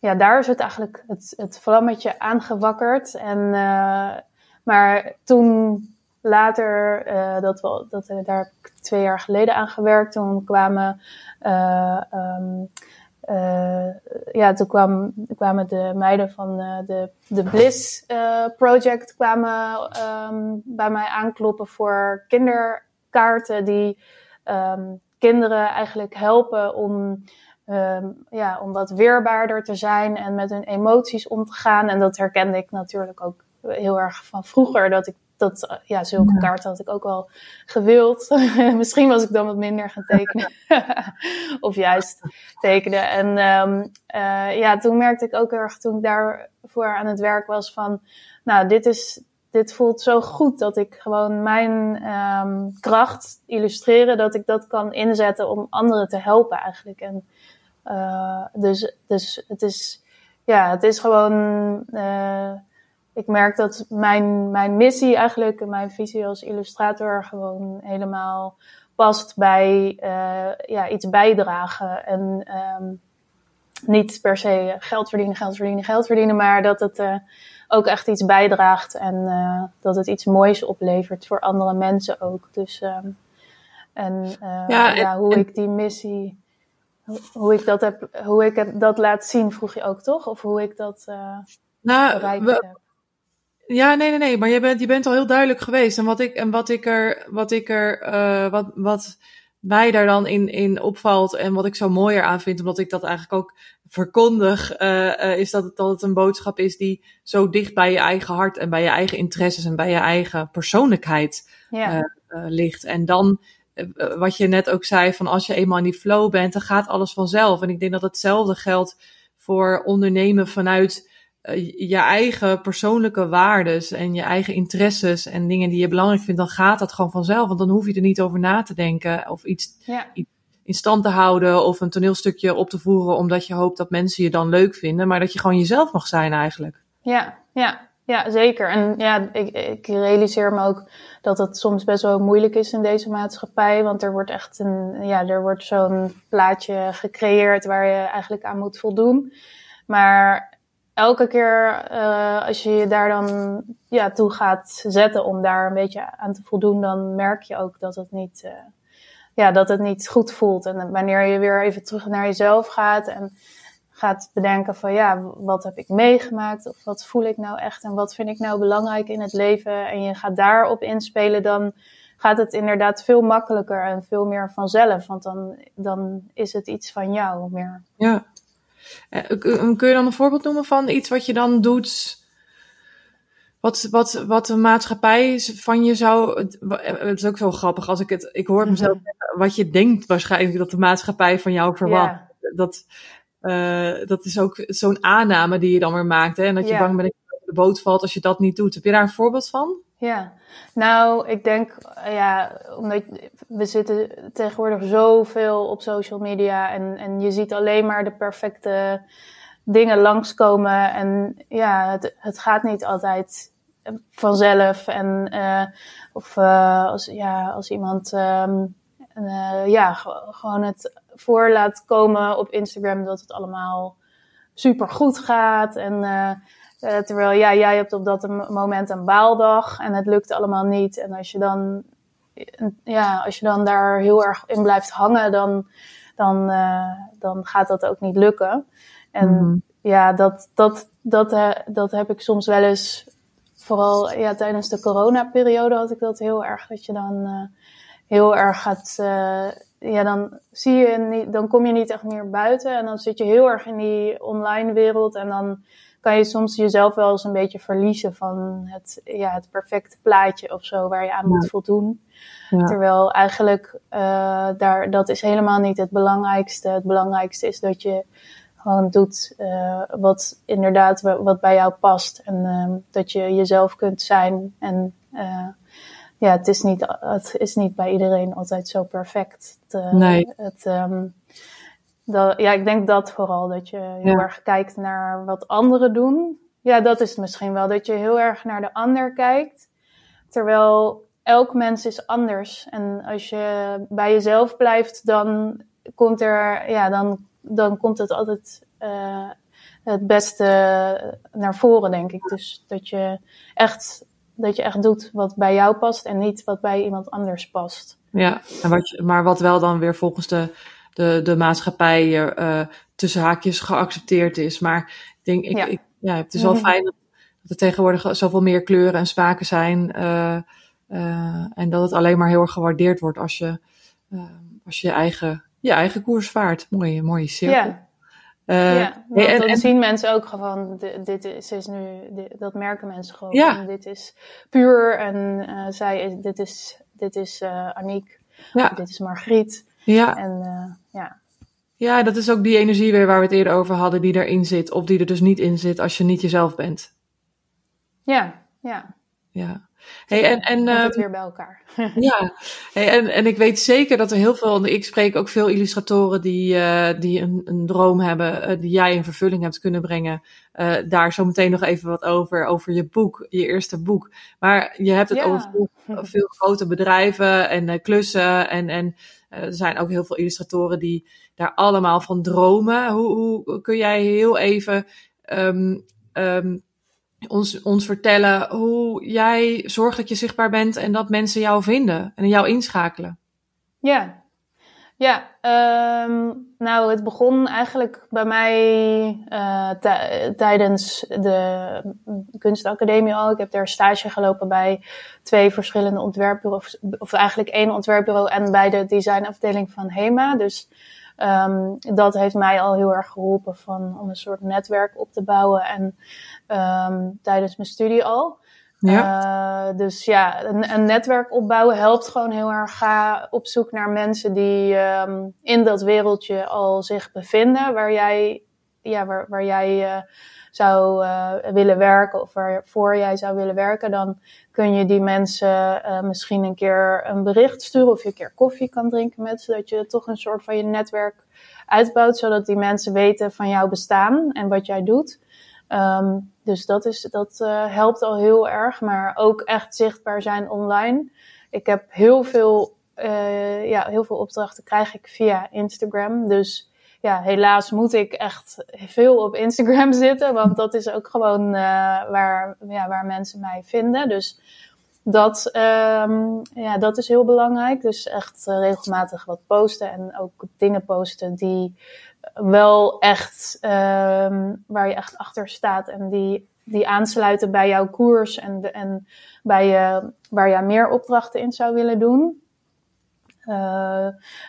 ja, daar is het eigenlijk het, het vlammetje aangewakkerd. En, uh, maar toen later, uh, dat, we, dat, daar heb ik twee jaar geleden aan gewerkt. Toen kwamen um, uh, ja, toen kwam, kwamen de meiden van de, de Bliss Project kwamen, um, bij mij aankloppen voor kinderkaarten die um, kinderen eigenlijk helpen om, ja, om wat weerbaarder te zijn en met hun emoties om te gaan. En dat herkende ik natuurlijk ook heel erg van vroeger, dat ik dat, uh, ja, zulke kaarten had ik ook wel gewild. [laughs] Misschien was ik dan wat minder gaan tekenen. [laughs] of juist tekenen. En um, uh, ja, toen merkte ik ook erg, toen ik daarvoor aan het werk was, van, nou, dit is, dit voelt zo goed dat ik gewoon mijn um, kracht illustreren, dat ik dat kan inzetten om anderen te helpen eigenlijk. En uh, dus, dus het is, ja, het is gewoon, uh, ik merk dat mijn, mijn missie eigenlijk, mijn visie als illustrator gewoon helemaal past bij uh, ja, iets bijdragen. En um, niet per se geld verdienen, geld verdienen, geld verdienen, maar dat het uh, ook echt iets bijdraagt en uh, dat het iets moois oplevert voor andere mensen ook. Dus, um, en ja, ja, hoe en, ik die missie, hoe ik dat heb, hoe ik dat laat zien, vroeg je ook toch? Of hoe ik dat nou, we, heb. Ja, nee, nee, nee. Maar je bent, je bent al heel duidelijk geweest. En wat ik, en wat ik er, wat ik er, uh, wat, wat mij daar dan in, in opvalt en wat ik zo mooier aan vind, omdat ik dat eigenlijk ook verkondig, uh, uh, is dat het, dat het een boodschap is die zo dicht bij je eigen hart en bij je eigen interesses en bij je eigen persoonlijkheid ja. ligt. En dan, wat je net ook zei, van als je eenmaal in die flow bent, dan gaat alles vanzelf. En ik denk dat hetzelfde geldt voor ondernemen vanuit je eigen persoonlijke waardes en je eigen interesses en dingen die je belangrijk vindt, dan gaat dat gewoon vanzelf. Want dan hoef je er niet over na te denken of iets, ja. in stand te houden of een toneelstukje op te voeren omdat je hoopt dat mensen je dan leuk vinden, maar dat je gewoon jezelf mag zijn eigenlijk. Ja, ja, ja, zeker. En ja, ik, ik realiseer me ook dat het soms best wel moeilijk is in deze maatschappij. Want er wordt echt een, ja, er wordt zo'n plaatje gecreëerd waar je eigenlijk aan moet voldoen. Maar elke keer uh, als je je daar dan ja, toe gaat zetten om daar een beetje aan te voldoen, dan merk je ook dat het niet, uh, ja, dat het niet goed voelt. En wanneer je weer even terug naar jezelf gaat en gaat bedenken van ja, wat heb ik meegemaakt of wat voel ik nou echt en wat vind ik nou belangrijk in het leven en je gaat daarop inspelen, dan gaat het inderdaad veel makkelijker en veel meer vanzelf, want dan, dan is het iets van jou meer. Ja. Eh, kun je dan een voorbeeld noemen van iets wat je dan doet? Wat, wat, wat de maatschappij van je zou. Het is ook zo grappig als ik het. Ik hoor mezelf zeggen wat je denkt waarschijnlijk dat de maatschappij van jou verwacht. Yeah. Dat, uh, dat is ook zo'n aanname die je dan weer maakt. Hè? En dat je yeah. bang bent dat je de boot valt als je dat niet doet. Heb je daar een voorbeeld van? Ja, nou, ik denk, ja, omdat we zitten tegenwoordig zoveel op social media en, en je ziet alleen maar de perfecte dingen langskomen. En ja, het, het gaat niet altijd vanzelf. En, uh, of uh, als, ja, als iemand uh, ja, gewoon het voor laat komen op Instagram dat het allemaal super goed gaat. En uh, terwijl ja, jij hebt op dat moment een baaldag en het lukt allemaal niet. En als je dan, ja, als je dan daar heel erg in blijft hangen, dan, dan, uh, dan gaat dat ook niet lukken. En mm. ja, dat, dat, dat, uh, dat heb ik soms wel eens, vooral ja, tijdens de coronaperiode had ik dat heel erg. Dat je dan heel erg gaat, ja, dan zie je niet, dan kom je niet echt meer buiten. En dan zit je heel erg in die online wereld en dan kan je soms jezelf wel eens een beetje verliezen van het, ja, het perfecte plaatje of zo waar je aan moet voldoen. Ja. Terwijl eigenlijk uh, daar, dat is helemaal niet het belangrijkste. Het belangrijkste is dat je gewoon doet uh, wat inderdaad wat bij jou past. En uh, dat je jezelf kunt zijn. En uh, ja, het is, niet, het is niet bij iedereen altijd zo perfect. Het, nee. Het, um, dat, ja, ik denk dat vooral. Dat je heel ja. erg kijkt naar wat anderen doen. ja, dat is het misschien wel. Dat je heel erg naar de ander kijkt. Terwijl elk mens is anders. En als je bij jezelf blijft, dan komt er, ja, dan, dan komt het altijd uh, het beste naar voren, denk ik. Dus dat je echt, dat je echt doet wat bij jou past en niet wat bij iemand anders past. Ja, en wat je, maar wat wel dan weer volgens de, de, de maatschappij uh, tussen haakjes geaccepteerd is. Maar ik denk, ik, ja. ik ja, het is wel mhm. fijn dat, er tegenwoordig zoveel meer kleuren en smaken zijn. Uh, uh, en dat het alleen maar heel erg gewaardeerd wordt als je, als je, je eigen, je eigen koers vaart. Mooie, mooie cirkel. Ja. Uh, ja, en, dan zien mensen ook gewoon, dit, is, is nu, dit, dat merken mensen gewoon. Ja. dit is puur en zij, dit is, dit is Aniek, ja. dit is Margriet. Ja. En ja, ja, dat is ook die energie weer waar we het eerder over hadden, die erin zit. Of die er dus niet in zit als je niet jezelf bent. Ja, ja. Ja. Hey, en, en, uh, het weer bij elkaar. [laughs] ja, hey, en, en ik weet zeker dat er heel veel, ik spreek ook veel illustratoren die, uh, die een, een droom hebben, uh, die jij in vervulling hebt kunnen brengen. daar zo meteen nog even wat over, over je boek, je eerste boek. Maar je hebt het ja. over [laughs] veel, veel, grote bedrijven en klussen en, en er zijn ook heel veel illustratoren die daar allemaal van dromen. Hoe, hoe kun jij heel even um, um, ons, ons vertellen hoe jij zorgt dat je zichtbaar bent en dat mensen jou vinden en jou inschakelen? Ja, ja, um, nou, het begon eigenlijk bij mij uh, tijdens de kunstacademie al. Ik heb daar stage gelopen bij twee verschillende ontwerpbureaus, of eigenlijk één ontwerpbureau en bij de designafdeling van HEMA. Dus um, dat heeft mij al heel erg geholpen van, om een soort netwerk op te bouwen en um, tijdens mijn studie al. Ja. Uh, dus ja, een, een, netwerk opbouwen helpt gewoon heel erg. Ga op zoek naar mensen die um, in dat wereldje al zich bevinden, waar jij, ja, waar, waar jij uh, zou uh, willen werken of waarvoor jij zou willen werken. Dan kun je die mensen misschien een keer een bericht sturen of je een keer koffie kan drinken met, zodat je toch een soort van je netwerk uitbouwt, zodat die mensen weten van jouw bestaan en wat jij doet. Um, dus dat, is, dat uh, helpt al heel erg, maar ook echt zichtbaar zijn online. Ik heb heel veel, uh, ja, heel veel opdrachten krijg ik via Instagram. Dus ja, helaas moet ik echt veel op Instagram [laughs] zitten, want dat is ook gewoon uh, waar, ja, waar mensen mij vinden. Dus dat, um, ja, dat is heel belangrijk. Dus echt regelmatig wat posten en ook dingen posten die wel echt, um, waar je echt achter staat en die, die aansluiten bij jouw koers en, de, en bij je, waar je meer opdrachten in zou willen doen. Uh,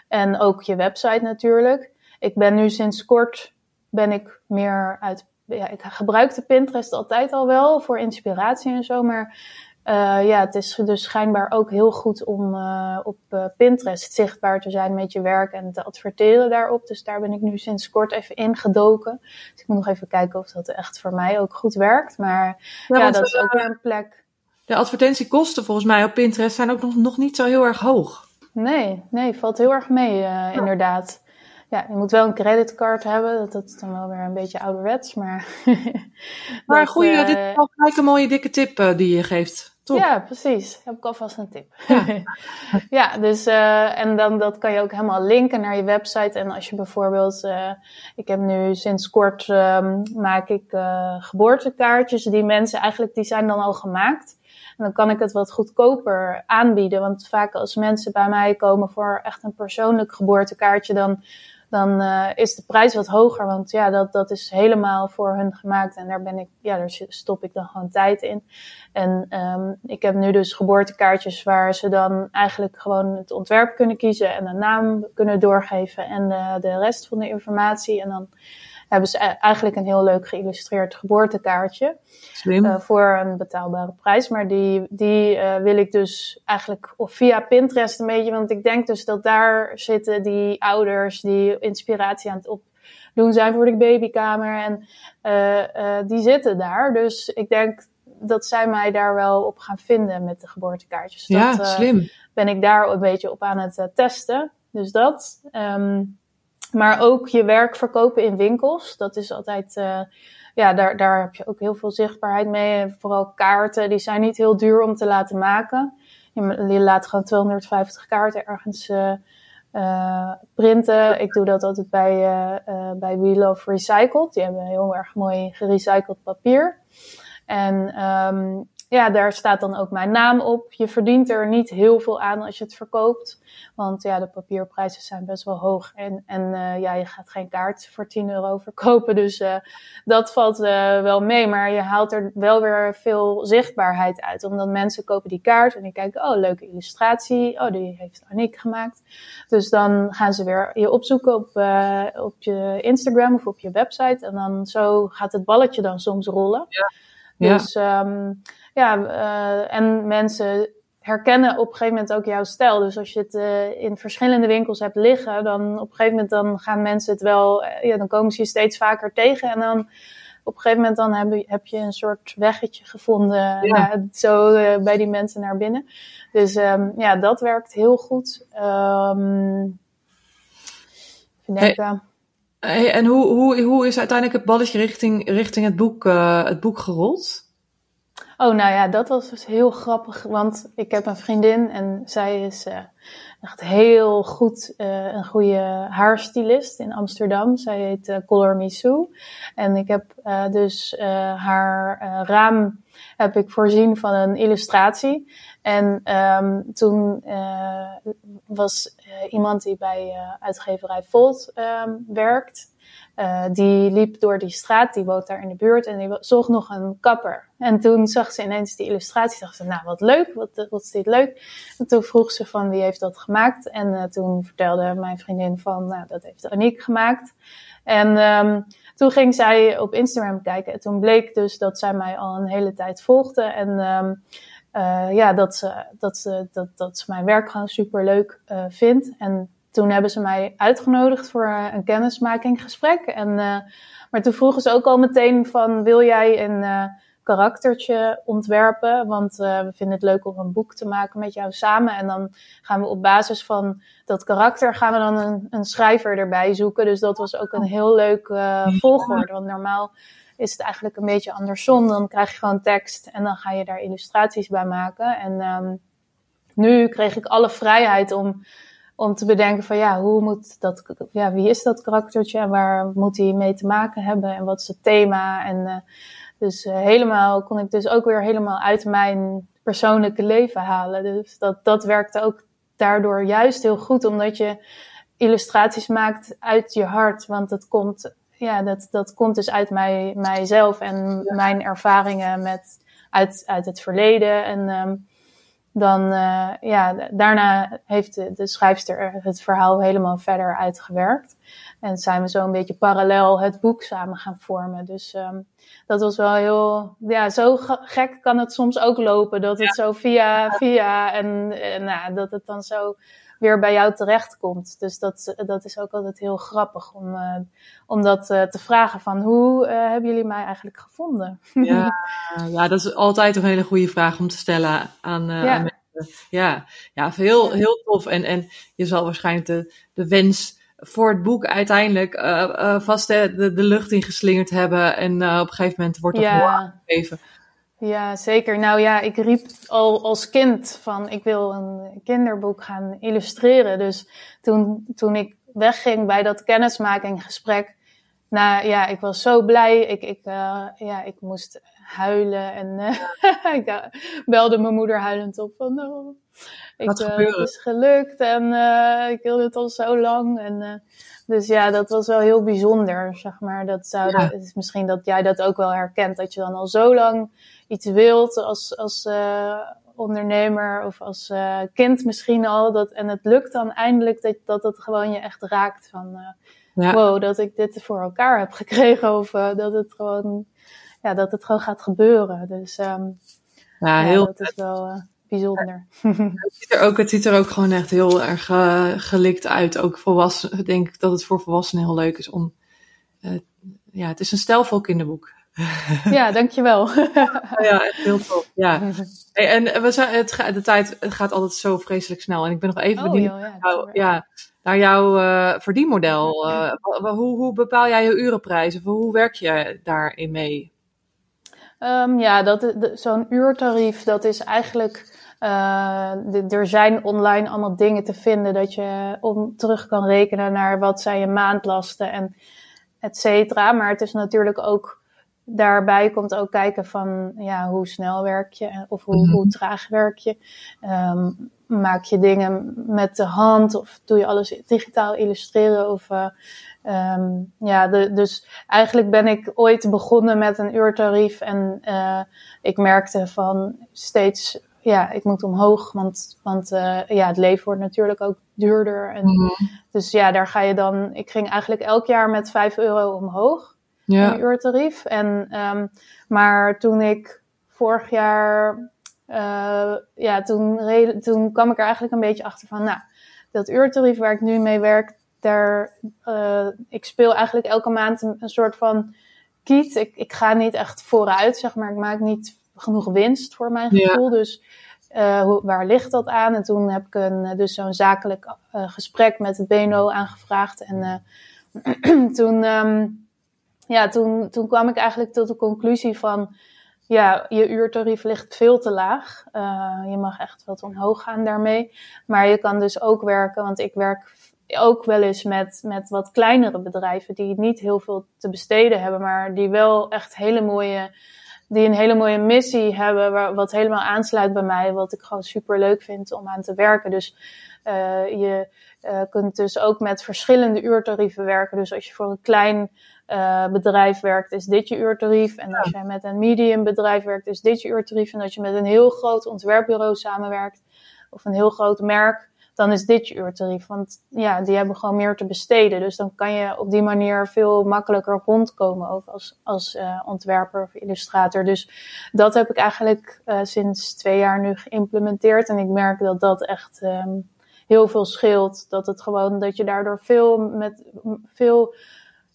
en ook je website natuurlijk. Ik ben nu sinds kort ben ik meer uit. Ja, ik gebruikte Pinterest altijd al wel voor inspiratie en zo, maar uh, ja, het is dus schijnbaar ook heel goed om uh, op uh, Pinterest zichtbaar te zijn met je werk en te adverteren daarop. Dus daar ben ik nu sinds kort even ingedoken. Dus ik moet nog even kijken of dat echt voor mij ook goed werkt. Maar ja, ja dat is ook een plek. De advertentiekosten volgens mij op Pinterest zijn ook nog, nog niet zo heel erg hoog. Nee, nee, valt heel erg mee, ja. inderdaad. Ja, je moet wel een creditcard hebben. Dat, dat is dan wel weer een beetje ouderwets, maar... [laughs] maar goeie, dit is wel gelijk een mooie dikke tip die je geeft. Ja, precies. Heb ik alvast een tip. Ja, [laughs] ja dus uh, en dan dat kan je ook helemaal linken naar je website. En als je bijvoorbeeld, uh, ik heb nu sinds kort um, maak ik uh, geboortekaartjes. Die mensen eigenlijk, die zijn dan al gemaakt. En dan kan ik het wat goedkoper aanbieden. Want vaak als mensen bij mij komen voor echt een persoonlijk geboortekaartje, dan dan uh, is de prijs wat hoger. Want ja, dat, dat is helemaal voor hun gemaakt. En daar ben ik, ja, daar stop ik dan gewoon tijd in. En um, ik heb nu dus geboortekaartjes waar ze dan eigenlijk gewoon het ontwerp kunnen kiezen en de naam kunnen doorgeven en de, de rest van de informatie. En dan hebben ze e-, eigenlijk een heel leuk geïllustreerd geboortekaartje. Slim. Uh, voor een betaalbare prijs. Maar die, die uh, wil ik dus eigenlijk of via Pinterest een beetje. Want ik denk dus dat daar zitten die ouders die inspiratie aan het opdoen zijn voor de babykamer. En uh, die zitten daar. Dus ik denk dat zij mij daar wel op gaan vinden met de geboortekaartjes. Ja, dat, slim. Ben ik daar een beetje op aan het testen. Dus dat. Um, maar ook je werk verkopen in winkels. Dat is altijd uh, ja, daar, daar heb je ook heel veel zichtbaarheid mee. Vooral kaarten, die zijn niet heel duur om te laten maken. Je, laat gewoon 250 kaarten ergens uh, printen. Ik doe dat altijd bij, bij We Love Recycled. Die hebben heel erg mooi gerecycled papier. En um, ja, daar staat dan ook mijn naam op. Je verdient er niet heel veel aan als je het verkoopt. Want ja, de papierprijzen zijn best wel hoog. En, en uh, ja, je gaat geen kaart voor 10 euro verkopen. Dus uh, dat valt uh, wel mee. Maar je haalt er wel weer veel zichtbaarheid uit. Omdat mensen kopen die kaart en die kijken, oh, leuke illustratie. Oh, die heeft Aniek gemaakt. Dus dan gaan ze weer je opzoeken op, op je Instagram of op je website. En dan zo gaat het balletje dan soms rollen. Ja. Dus um, ja, uh, en mensen herkennen op een gegeven moment ook jouw stijl. Dus als je het uh, in verschillende winkels hebt liggen, dan op een gegeven moment dan gaan mensen het wel, uh, ja, dan komen ze je steeds vaker tegen. En dan op een gegeven moment dan heb je, heb je een soort weggetje gevonden, ja. ja zo bij die mensen naar binnen. Dus um, ja, dat werkt heel goed. Um, hey. Hey, en hoe, hoe, hoe is uiteindelijk het balletje richting, richting het, boek, het boek gerold? Oh, nou ja, dat was dus heel grappig. Want ik heb een vriendin en zij is uh, echt heel goed, uh, een goede haarstylist in Amsterdam. Zij heet uh, Color Missou. En ik heb dus haar raam heb ik voorzien van een illustratie. En um, toen was iemand die bij uitgeverij Volt um, werkt. Uh, die liep door die straat, die woont daar in de buurt en die zocht nog een kapper. En toen zag ze ineens die illustratie, dacht ze, nou wat leuk, wat, wat is dit leuk. En toen vroeg ze van wie heeft dat gemaakt. En uh, toen vertelde mijn vriendin van, nou dat heeft Aniek gemaakt. En um, toen ging zij op Instagram kijken en toen bleek dus dat zij mij al een hele tijd volgde. En uh, ja, dat ze, dat, ze, dat, dat mijn werk gewoon super leuk vindt. En toen hebben ze mij uitgenodigd voor eh, een kennismakinggesprek. En, uh, maar toen vroegen ze ook al meteen van, wil jij een uh, karaktertje ontwerpen? Want uh, we vinden het leuk om een boek te maken met jou samen. En dan gaan we op basis van dat karakter gaan we dan een, een schrijver erbij zoeken. Dus dat was ook een heel leuk volgorde. Want normaal is het eigenlijk een beetje andersom. Dan krijg je gewoon tekst en dan ga je daar illustraties bij maken. En um, nu kreeg ik alle vrijheid om om te bedenken van ja, hoe moet dat, ja, wie is dat karaktertje en waar moet hij mee te maken hebben en wat is het thema. En uh, dus uh, helemaal kon ik dus ook weer helemaal uit mijn persoonlijke leven halen. Dus dat, dat werkte ook daardoor juist heel goed, omdat je illustraties maakt uit je hart. Want het komt, ja, dat, dat komt dus uit mij, mijzelf en mijn ervaringen met, uit, uit het verleden. En um, dan uh, ja, daarna heeft de, de schrijfster het verhaal helemaal verder uitgewerkt. En zijn we zo een beetje parallel het boek samen gaan vormen. Dus um, dat was wel heel, ja, zo gek kan het soms ook lopen. Dat het ja. zo via, via en, en nou, dat het dan zo weer bij jou terechtkomt. Dus dat, dat is ook altijd heel grappig om, uh, om dat uh, te vragen van hoe uh, hebben jullie mij eigenlijk gevonden? Ja, [laughs] ja, dat is altijd een hele goede vraag om te stellen aan, ja. aan mensen. Ja, ja heel, heel tof. En, en je zal waarschijnlijk de, de wens voor het boek uiteindelijk vast de, de, de lucht ingeslingerd hebben. En op een gegeven moment wordt er ja. gegeven. Ja, zeker. Nou ja, ik riep al als kind van ik wil een kinderboek gaan illustreren. Dus toen, toen ik wegging bij dat kennismakinggesprek, nou ja, ik was zo blij. Ik, ik, uh, ja, ik moest huilen en uh, [laughs] ik uh, belde mijn moeder huilend op van oh, ik, het is gelukt en ik wilde het al zo lang. En, dus ja, dat was wel heel bijzonder, zeg maar. Dat zou, ja. dat, is misschien dat jij dat ook wel herkent, dat je dan al zo lang iets wilt als, als uh, ondernemer of als uh, kind misschien al. Dat, en het lukt dan eindelijk dat, dat het gewoon je echt raakt van uh, ja. wow, dat ik dit voor elkaar heb gekregen. Of dat het gewoon, ja, dat het gewoon gaat gebeuren. Dus um, ja, heel dat is wel bijzonder. [laughs] Het ziet, er ook, het ziet er ook gewoon echt heel erg gelikt uit. Ook volwassen, ik denk dat het voor volwassenen heel leuk is om. ja, het is een stijlvol kinderboek. [laughs] Ja, dankjewel. ja, echt heel tof. Ja. [laughs] en we zijn, het, de tijd het gaat altijd zo vreselijk snel. En ik ben nog even oh, benieuwd. ja, ja, naar jouw uh, verdienmodel. Uh, hoe, hoe, bepaal jij je urenprijs? Of hoe werk je daarin mee? Um, ja, dat, zo'n uurtarief, dat is eigenlijk. Uh, er zijn online allemaal dingen te vinden dat je om terug kan rekenen naar wat zijn je maandlasten en et cetera. Maar het is natuurlijk ook daarbij komt ook kijken van ja, hoe snel werk je of hoe, mhm. hoe traag werk je. Um, maak je dingen met de hand of doe je alles digitaal illustreren of uh, um, ja, de, dus eigenlijk ben ik ooit begonnen met een uurtarief en uh, ik merkte van steeds ja, ik moet omhoog, want, want uh, ja, het leven wordt natuurlijk ook duurder. En, mhm. Dus ja, daar ga je dan. Ik ging eigenlijk elk jaar met 5 euro omhoog ja. een uurtarief. En, um, maar toen ik vorig jaar, uh, ja, toen, toen kwam ik er eigenlijk een beetje achter van, nou, dat uurtarief waar ik nu mee werk, daar, uh, ik speel eigenlijk elke maand een, een soort van kiet. Ik, ik ga niet echt vooruit, zeg maar. Ik maak niet genoeg winst voor mijn gevoel. Dus uh, hoe, waar ligt dat aan? En toen heb ik een, dus zo'n zakelijk uh, gesprek met het BNO aangevraagd. En [clears throat] toen um, ja, toen, toen kwam ik eigenlijk tot de conclusie van, ja, je uurtarief ligt veel te laag. Je mag echt wat omhoog gaan daarmee. Maar je kan dus ook werken, want ik werk ook wel eens met, met wat kleinere bedrijven die niet heel veel te besteden hebben, maar die wel echt hele mooie, die een hele mooie missie hebben, waar, wat helemaal aansluit bij mij, wat ik gewoon super leuk vind om aan te werken. Dus uh, je uh, kunt dus ook met verschillende uurtarieven werken. Dus als je voor een klein uh, bedrijf werkt, is dit je uurtarief. En als je met een medium bedrijf werkt, is dit je uurtarief. En als je met een heel groot ontwerpbureau samenwerkt, of een heel groot merk, dan is dit je uurtarief. Want ja, die hebben gewoon meer te besteden. Dus dan kan je op die manier veel makkelijker rondkomen, ook als, als uh, ontwerper of illustrator. Dus dat heb ik eigenlijk uh, sinds twee jaar nu geïmplementeerd. En ik merk dat dat echt um, heel veel scheelt. Dat het gewoon, dat je daardoor veel met veel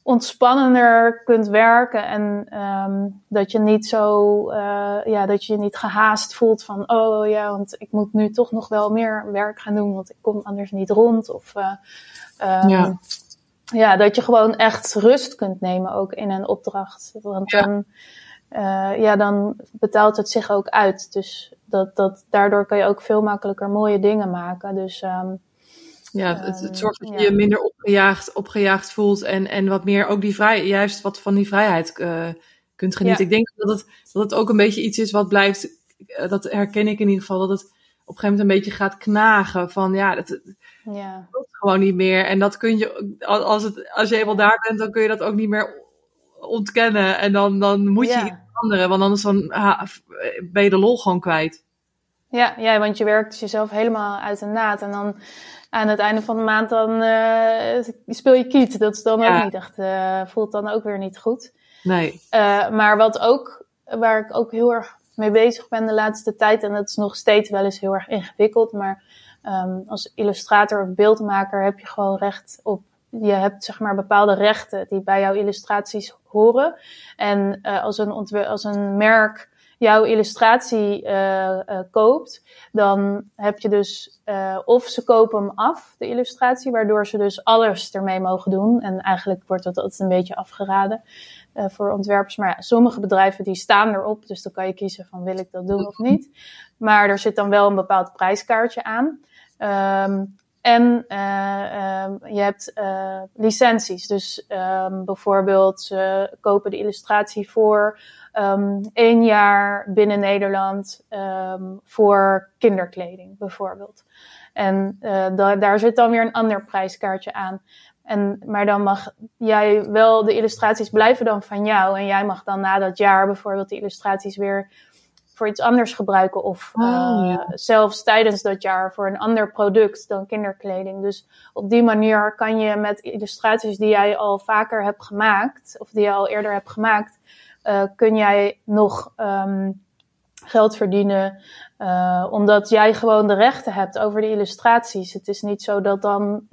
ontspannender kunt werken en um, dat je niet zo, uh, ja, dat je je niet gehaast voelt van, oh ja, want ik moet nu toch nog wel meer werk gaan doen, want ik kom anders niet rond. Of, uh, um, ja. ja, dat je gewoon echt rust kunt nemen ook in een opdracht. Want ja. dan, uh, ja, dan betaalt het zich ook uit. Dus dat, dat, daardoor kan je ook veel makkelijker mooie dingen maken. Dus um, ja, het, het, zorgt dat je je minder opgejaagd, opgejaagd voelt en, en wat meer ook die vrij, juist wat van die vrijheid uh, kunt genieten. Ik denk dat het, dat het ook een beetje iets is wat blijft, uh, dat herken ik in ieder geval, dat het op een gegeven moment een beetje gaat knagen van ja, dat, ja. dat gewoon niet meer. En dat kun je, als, het, als je eenmaal daar bent, dan kun je dat ook niet meer ontkennen. En dan, dan moet je ja. iets veranderen, want anders dan, ha, ben je de lol gewoon kwijt. Ja, ja, want je werkt jezelf helemaal uit de naad. En dan aan het einde van de maand dan uh, speel je kiet. Dat is dan ook niet echt, uh, voelt dan ook weer niet goed. Nee. Uh, maar wat ook, waar ik ook heel erg mee bezig ben de laatste tijd, en dat is nog steeds wel eens heel erg ingewikkeld, maar um, als illustrator of beeldmaker heb je gewoon recht op je hebt zeg maar bepaalde rechten die bij jouw illustraties horen. En uh, als, een als een merk jouw illustratie uh, uh, koopt, dan heb je dus, uh, of ze kopen hem af, de illustratie, waardoor ze dus alles ermee mogen doen. En eigenlijk wordt dat altijd een beetje afgeraden voor ontwerpers. Maar ja, sommige bedrijven die staan erop, dus dan kan je kiezen van wil ik dat doen of niet. Maar er zit dan wel een bepaald prijskaartje aan. Um, en uh, uh, je hebt uh, licenties. Dus um, bijvoorbeeld ze kopen de illustratie voor um, één jaar binnen Nederland voor kinderkleding, bijvoorbeeld. En da daar zit dan weer een ander prijskaartje aan. En, maar dan mag jij wel, de illustraties blijven dan van jou. En jij mag dan na dat jaar bijvoorbeeld de illustraties weer voor iets anders gebruiken. Of oh, ja. zelfs tijdens dat jaar voor een ander product dan kinderkleding. Dus op die manier kan je met illustraties die jij al vaker hebt gemaakt, of die je al eerder hebt gemaakt, uh, kun jij nog um, geld verdienen. Uh, omdat jij gewoon de rechten hebt over de illustraties. Het is niet zo dat dan.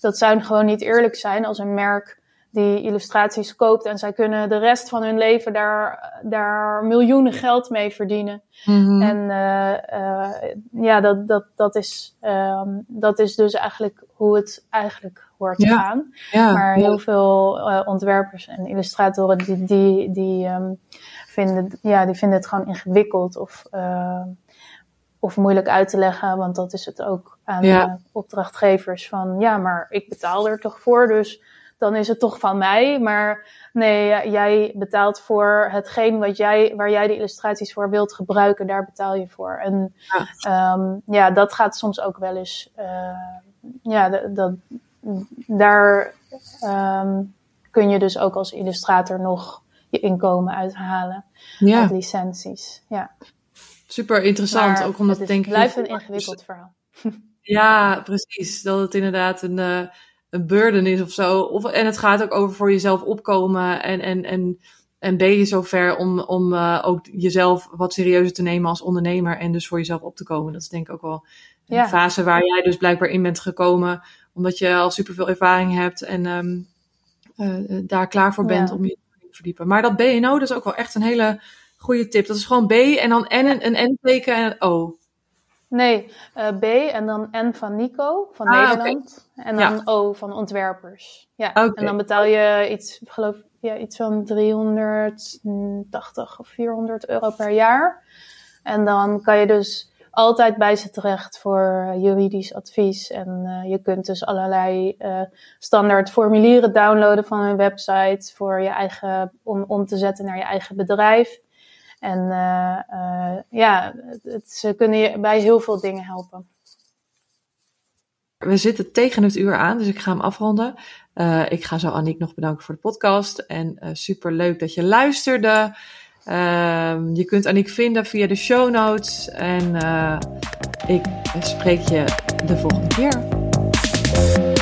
dat zou gewoon niet eerlijk zijn als een merk die illustraties koopt. En zij kunnen de rest van hun leven daar, daar miljoenen geld mee verdienen. Mhm. En uh, ja, dat, dat, dat, is, um, dat is dus eigenlijk hoe het eigenlijk hoort te gaan. Ja, maar ja. heel veel uh, ontwerpers en illustratoren die, die, die, um, vinden, ja, die vinden het gewoon ingewikkeld of, of moeilijk uit te leggen. Want dat is het ook aan opdrachtgevers van ja, maar ik betaal er toch voor, dus dan is het toch van mij. Maar nee, jij betaalt voor hetgeen wat jij, waar jij de illustraties voor wilt gebruiken, daar betaal je voor. En Ja. um, ja, dat gaat soms ook wel eens. Uh, ja, dat, daar um, kun je dus ook als illustrator nog je inkomen uithalen Ja. uit licenties. Ja. Super interessant. Maar ook omdat het is, denk ik blijft een ingewikkeld verhaal. Ja, precies. Dat het inderdaad een, eh, een burden is of zo. Of, en het gaat ook over voor jezelf opkomen. En, en, en, en ben je zover om, om uh, ook jezelf wat serieuzer te nemen als ondernemer. En dus voor jezelf op te komen. Dat is denk ik ook wel een Ja. fase waar jij dus blijkbaar in bent gekomen. Omdat je al superveel ervaring hebt. En um, uh, daar klaar voor bent Ja. om je te verdiepen. Maar dat BNO, dat is ook wel echt een hele goede tip. Dat is gewoon B en dan N, een N-teken en een O. Nee, uh, B en dan N van Nico van Ah, Nederland. En dan O van ontwerpers. Ja, en dan betaal je iets, geloof, ja, iets van 380 of 400 euro per jaar. En dan kan je dus altijd bij ze terecht voor juridisch advies. En uh, je kunt dus allerlei uh, standaard formulieren downloaden van hun website voor je eigen, om, om te zetten naar je eigen bedrijf. En uh, uh, ja, het, ze kunnen je bij heel veel dingen helpen. We zitten tegen het uur aan, dus ik ga hem afronden. Uh, ik ga zo Aniek nog bedanken voor de podcast. En super leuk dat je luisterde. Ehm, je kunt Aniek vinden via de show notes. En ik spreek je de volgende keer.